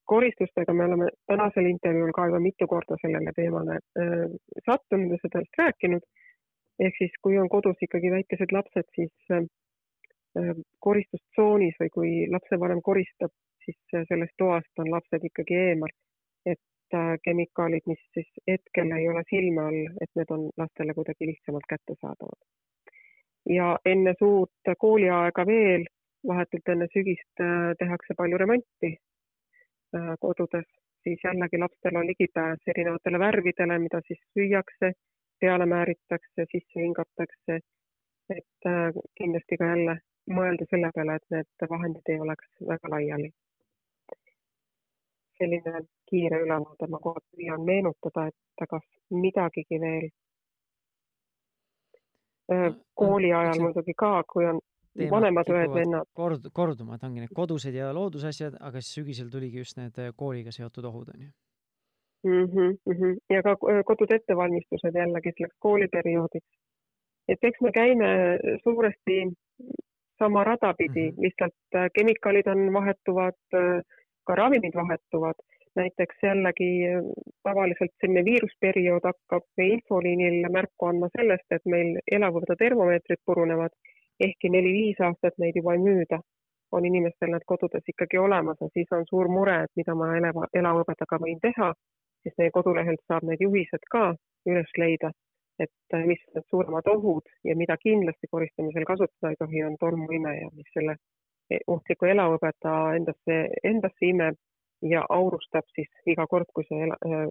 koristustega me oleme tänasel intervjuul ka juba mitu korda sellele teemale sattunud ja sellest rääkinud. ehk siis, kui on kodus ikkagi väikesed lapsed, siis koristustsoonis või kui lapsevanem koristab, siis äh, sellest toast on lapsed ikkagi eemal. et äh, kemikaalid, mis siis hetkel ei ole silme all, et need on lastele kuidagi lihtsamalt kättesaadavad. ja enne suurt kooliaega veel, vahetult enne sügist tehakse palju remonti kodudes, siis jällegi lastel on ligipääs erinevatele värvidele, mida siis süüakse, peale määritakse, sisse hingatakse. et kindlasti ka jälle mõelda selle peale, et need vahendid ei oleks väga laiali. selline kiire ülevaade, ma kohe püüan meenutada, et kas midagigi veel. kooli ajal muidugi ka, kui on vanemad õed-vennad. kord-, korduma, et ongi need kodused ja loodusasjad, aga siis sügisel tuligi just need kooliga seotud ohud, on ju mm. -hmm, mm -hmm. ja ka kodude ettevalmistused jällegi selleks kooliperioodiks. et eks me käime suuresti sama rada pidi. Mm, -hmm. lihtsalt äh, kemikaalid on vahetuvad, äh, ka ravimid vahetuvad. näiteks jällegi äh, tavaliselt selline viirusperiood hakkab infoliinil märku andma sellest, et meil elavõrda termomeetrid purunevad, ehkki neli-viis aastat neid juba ei müüda, on inimestel nad kodudes ikkagi olemas ja siis on suur mure, et mida ma elava, elavõbedaga võin teha. Siis meie kodulehelt saab need juhised ka üles leida, et äh, mis need suuremad ohud ja mida kindlasti koristamisel kasutada ei tohi, on tolmuimeja, mis selle e, ohtliku elavõbeda endasse, endasse imeb ja aurustab siis iga kord, kui see ela, äh,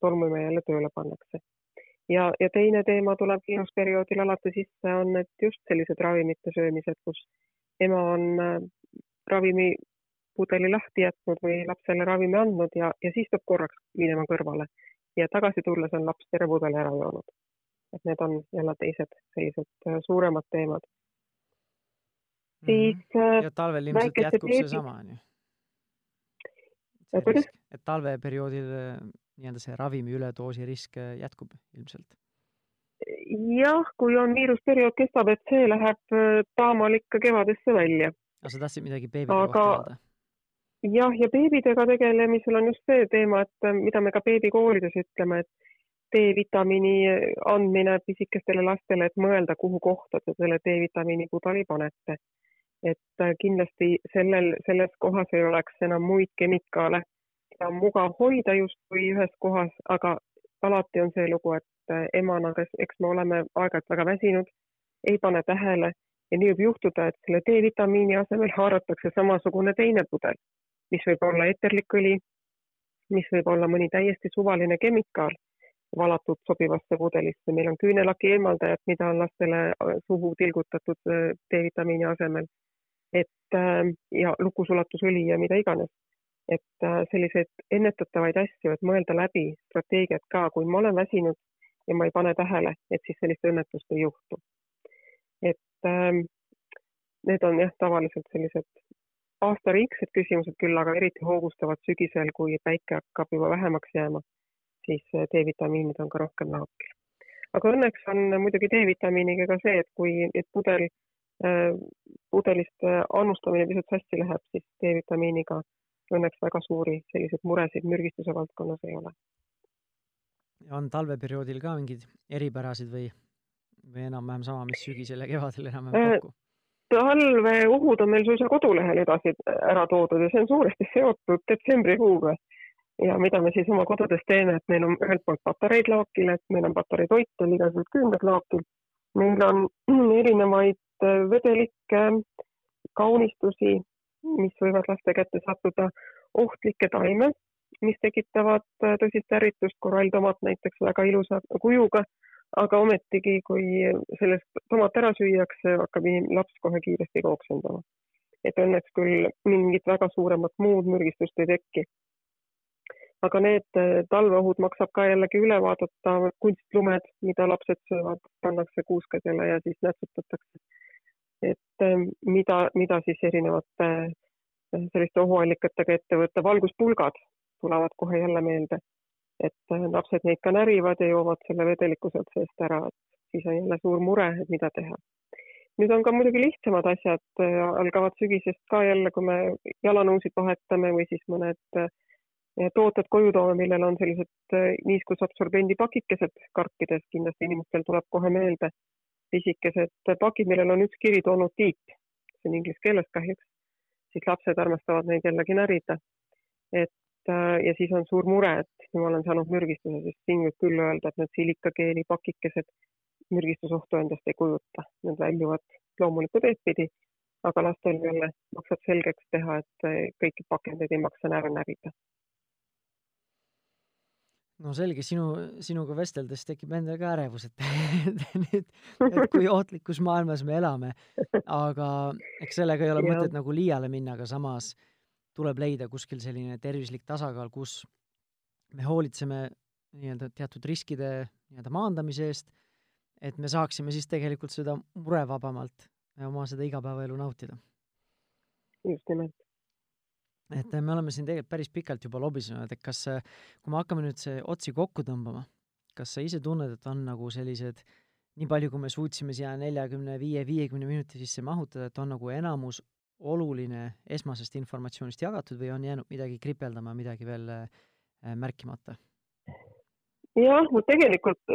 tolmuimeja jälle tööle pannakse. ja, ja teine teema tuleb viirusperioodil alati sisse, on need just sellised ravimite söömised, kus ema on äh, ravimi pudeli lahti jätnud või lapsele ravimi andnud ja, ja siis peab korraks minema kõrvale ja tagasi tulles on laps terve pudeli ära joonud. et need on jälle teised sellised äh, suuremad teemad mm. -hmm. siis äh, ja talvel ilmselt jätkub seesama, on ju? et talveperioodil äh, nii-öelda see ravimi üledoosi risk jätkub ilmselt? jah, kui on viirusperiood kestab, et see läheb taamal ikka kevadesse välja. aga sa tahtsid midagi beebide aga... kohta öelda? Jah, ja beebidega tegelemisel on just see teema, et äh, mida me ka beebikoolides ütleme, et D-vitamiini andmine pisikestele lastele, et mõelda, kuhu kohta te selle D-vitamiini pudeli panete. et äh, kindlasti sellel, selles kohas ei oleks enam muid kemikaale, on mugav hoida justkui ühes kohas, aga alati on see lugu, et äh, emana, eks me oleme aeg-ajalt väga väsinud, ei pane tähele ja nii võib juhtuda, et selle D-vitamiini asemel haaratakse samasugune teine pudel mis võib olla eterlik õli, mis võib olla mõni täiesti suvaline kemikaal valatud sobivasse pudelisse. meil on küünelaki eemaldajad, mida on lastele äh, suhu tilgutatud äh, D-vitamiini asemel. et äh, ja lukusulatusõli ja mida iganes. et selliseid ennetatavaid asju, et mõelda läbi strateegiat ka, kui ma olen väsinud ja ma ei pane tähele, et siis sellist õnnetust ei juhtu. et need on jah, tavaliselt sellised aastariiksed küsimused küll, aga eriti hoogustavad sügisel, kui päike hakkab juba vähemaks jääma, siis eh, D-vitamiinid on ka rohkem laokil. aga õnneks on muidugi D-vitamiiniga ka see, et kui et pudel, eh, pudelist eh, annustamine pisut sassi läheb, siis D-vitamiiniga õnneks väga suuri selliseid muresid mürgistuse valdkonnas ei ole. on talveperioodil ka mingeid eripärasid või, või enam-vähem sama, mis sügisel ja kevadel enam-vähem kokku? Talveohud on meil suisa kodulehel edasi ära toodud ja see on suuresti seotud detsembrikuuga. ja mida me siis oma kodudes teeme, et meil on ühelt poolt patareid laokil, et meil on patareitoitel, igasugused küünlad laokil. meil on erinevaid äh, vedelikke, kaunistusi, mis võivad laste kätte sattuda, ohtlikke taime, mis tekitavad äh, tõsist ärritust, koralltomat näiteks väga ilusa kujuga aga ometigi, kui sellest tomat ära süüakse, hakkab laps kohe kiiresti kooksendama. et õnneks küll mingit väga suuremat muud mürgistust ei teki. aga need eh, talveohud maksab ka jällegi üle vaadata, kunstlumed, mida lapsed söövad, pannakse kuuskadele ja siis nätsutatakse. et eh, mida, mida siis erinevate eh, selliste ohuallikatega ette võtta, valguspulgad tulevad kohe jälle meelde et äh, lapsed neid ka närivad ja joovad selle vedeliku sealt seest ära, et siis on jälle suur mure, et mida teha. nüüd on ka muidugi lihtsamad asjad, äh, algavad sügisest ka jälle, kui me jalanõusid vahetame või siis mõned äh, tooted koju toome, millel on sellised niiskusabsorbendi pakikesed karpides, kindlasti inimestel tuleb kohe meelde pisikesed pakid, millel on üks kiri toonud tiip, see on inglise keeles kahjuks, siis lapsed armastavad neid jällegi närida. et ja siis on suur mure, et ma olen saanud mürgistuse, sest siin võib küll öelda, et need silikageeli pakikesed mürgistusohtu endast ei kujuta, need väljuvad loomulikku teed pidi, aga lastel jälle maksab selgeks teha, et äh, kõiki pakendeid ei maksa ära närida. no selge, sinu, sinuga vesteldes tekib endal ka ärevus, et nüüd, et kui ohtlikus maailmas me elame, aga eks sellega ei ole mõtet nagu liiale minna, aga samas tuleb leida kuskil selline tervislik tasakaal, kus me hoolitseme nii-öelda teatud riskide nii-öelda maandamise eest, et me saaksime siis tegelikult seda murevabamalt oma seda igapäevaelu nautida. just nimelt. et me oleme siin tegelikult päris pikalt juba lobisenud, et kas, kui me hakkame nüüd see otsi kokku tõmbama, kas sa ise tunned, et on nagu sellised nii palju, kui me suutsime siia neljakümne viie, viiekümne minuti sisse mahutada, et on nagu enamus oluline esmasest informatsioonist jagatud või on jäänud midagi kripeldama, midagi veel äh, märkimata? jah, no tegelikult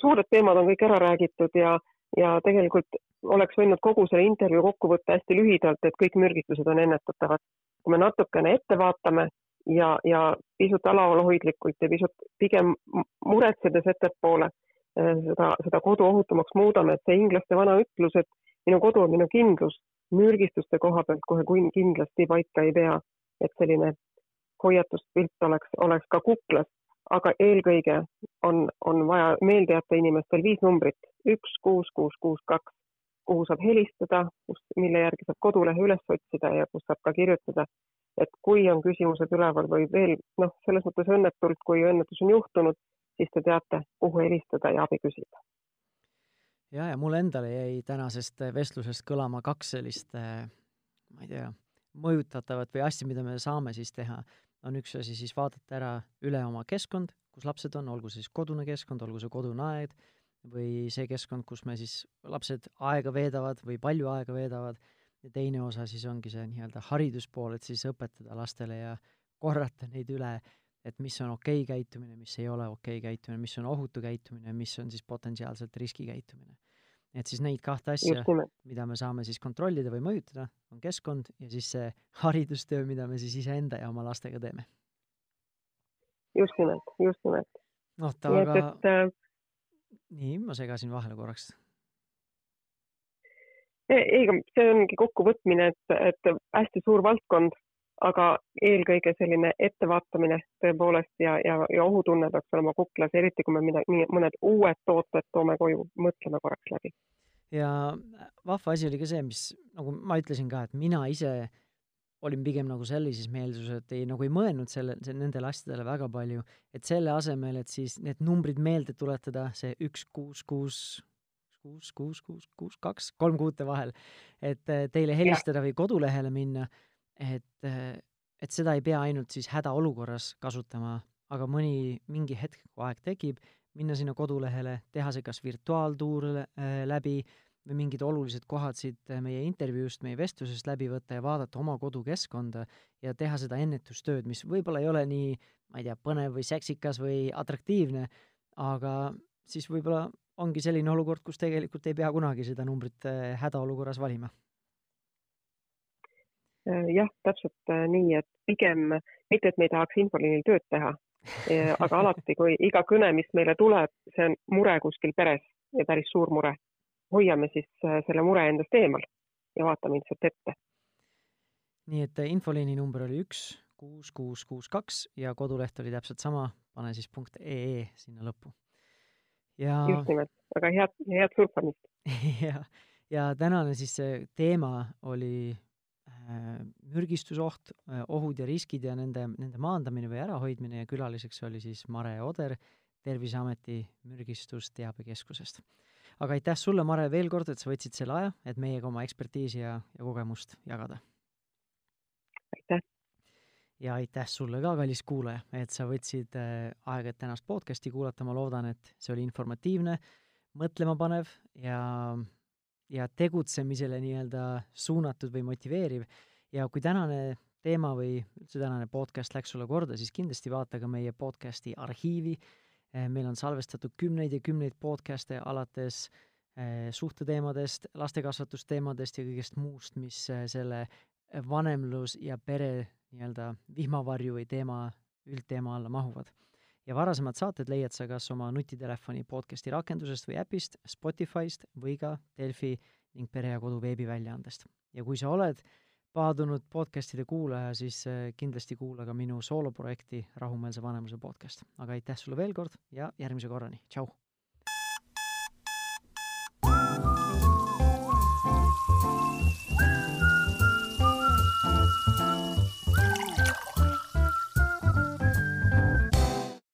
suured teemad on kõik ära räägitud ja, ja tegelikult oleks võinud kogu selle intervjuu kokku võtta hästi lühidalt, et kõik mürgistused on ennetatavad. kui me natukene ette vaatame ja, ja pisut alalhoidlikult ja pisut pigem muretsedes ettepoole äh, seda, seda kodu ohutumaks muudame, et see inglaste vana ütlus, et minu kodu on minu kindlus, mürgistuste koha pealt kohe kindlasti paika ei pea, et selline hoiatuspilt oleks, oleks ka kuklas, aga eelkõige on, on vaja meelde jätta inimestel viis numbrit, üks, kuus, kuus, kuus, kaks, kuhu saab helistada, kus, mille järgi saab kodulehe üles otsida ja kus saab ka kirjutada, et kui on küsimused üleval või veel noh, selles mõttes õnnetult, kui õnnetus on juhtunud, siis te teate, kuhu helistada ja abi küsida ja, ja mulle endale jäi tänasest vestlusest kõlama kaks sellist, äh, ma ei tea, mõjutatavat või asja, mida me saame siis teha, on üks asi siis vaadata ära üle oma keskkond, kus lapsed on, olgu see siis kodune keskkond, olgu see kodune aed või see keskkond, kus me siis, lapsed aega veedavad või palju aega veedavad, ja teine osa siis ongi see nii-öelda hariduspool, et siis õpetada lastele ja korrata neid üle, et mis on okei okay käitumine, mis ei ole okei okay käitumine, mis on ohutu käitumine, mis on siis potentsiaalselt riskikäitumine et siis neid kahte asja, mida me saame siis kontrollida või mõjutada, on keskkond ja siis see haridustöö, mida me siis iseenda ja oma lastega teeme. just nimelt, just nimelt. noh, ta aga et, äh... nii, ma segasin vahele korraks. ei, see ongi kokkuvõtmine, et, et hästi suur valdkond aga eelkõige selline ettevaatamine tõepoolest ja, ja, ja ohutunne peaks olema kuklas, eriti kui me midagi, mõned uued tooted toome koju, mõtleme korraks läbi. ja vahva asi oli ka see, mis nagu ma ütlesin ka, et mina ise olin pigem nagu sellises meelsuses, et ei, nagu ei mõelnud selle, nendele asjadele väga palju, et selle asemel, et siis need numbrid meelde tuletada, see üks, kuus, kuus, kuus, kuus, kuus, kuus, kaks, kolm kuute vahel, et teile helistada või kodulehele minna et, et seda ei pea ainult siis hädaolukorras kasutama, aga mõni, mingi hetk, kui aeg tekib, minna sinna kodulehele, teha see kas virtuaaltuur äh, läbi või mingid olulised kohad siit meie intervjuust, meie vestlusest läbi võtta ja vaadata oma kodukeskkonda ja teha seda ennetustööd, mis võib-olla ei ole nii, ma ei tea, põnev või seksikas või atraktiivne, aga siis võib-olla ongi selline olukord, kus tegelikult ei pea kunagi seda numbrit äh, hädaolukorras valima. Äh, jah, täpselt äh, nii, et pigem mitte, et me ei tahaks infoliinil tööd teha, aga alati, kui iga kõne, mis meile tuleb, see on mure kuskil peres ja päris suur mure, hoiame siis äh, selle mure endast eemal ja vaatame ilmselt ette. nii et infoliini number oli üks, kuus, kuus, kuus, kaks ja koduleht oli täpselt sama, pane siis punkt ee sinna lõppu. ja just nimelt, väga head, head surfamist ja, ja tänane siis see teema oli Äh, mürgistusoht, äh, ohud ja riskid ja nende, nende maandamine või ärahoidmine ja külaliseks oli siis Mare Oder Terviseameti mürgistusteabekeskusest. aga aitäh sulle, Mare, veel kord, et sa võtsid selle aja, et meiega oma ekspertiisi ja, ja kogemust jagada. aitäh! ja aitäh sulle ka, kallis kuulaja, et sa võtsid äh, aega, et tänast podcasti kuulata, ma loodan, et see oli informatiivne, mõtlemapanev ja ja tegutsemisele nii-öelda suunatud või motiveeriv ja kui tänane teema või üldse tänane podcast läks sulle korda, siis kindlasti vaata ka meie podcasti arhiivi. Eh, meil on salvestatud kümneid ja kümneid podcast'e alates eh, suhteteemadest, lastekasvatusteemadest ja kõigest muust, mis eh, selle vanemlus ja pere nii-öelda vihmavarju või teema, üldteema alla mahuvad ja varasemad saated leiad sa kas oma nutitelefoni podcasti rakendusest või äpist, Spotify'st või ka Delfi ning Pere ja Kodu veebiväljaandest. ja kui sa oled paadunud podcastide kuulaja, siis äh, kindlasti kuula ka minu sooloprojekti Rahumeelse vanemluse podcast. aga aitäh sulle veel kord ja järgmise korrani, tšau!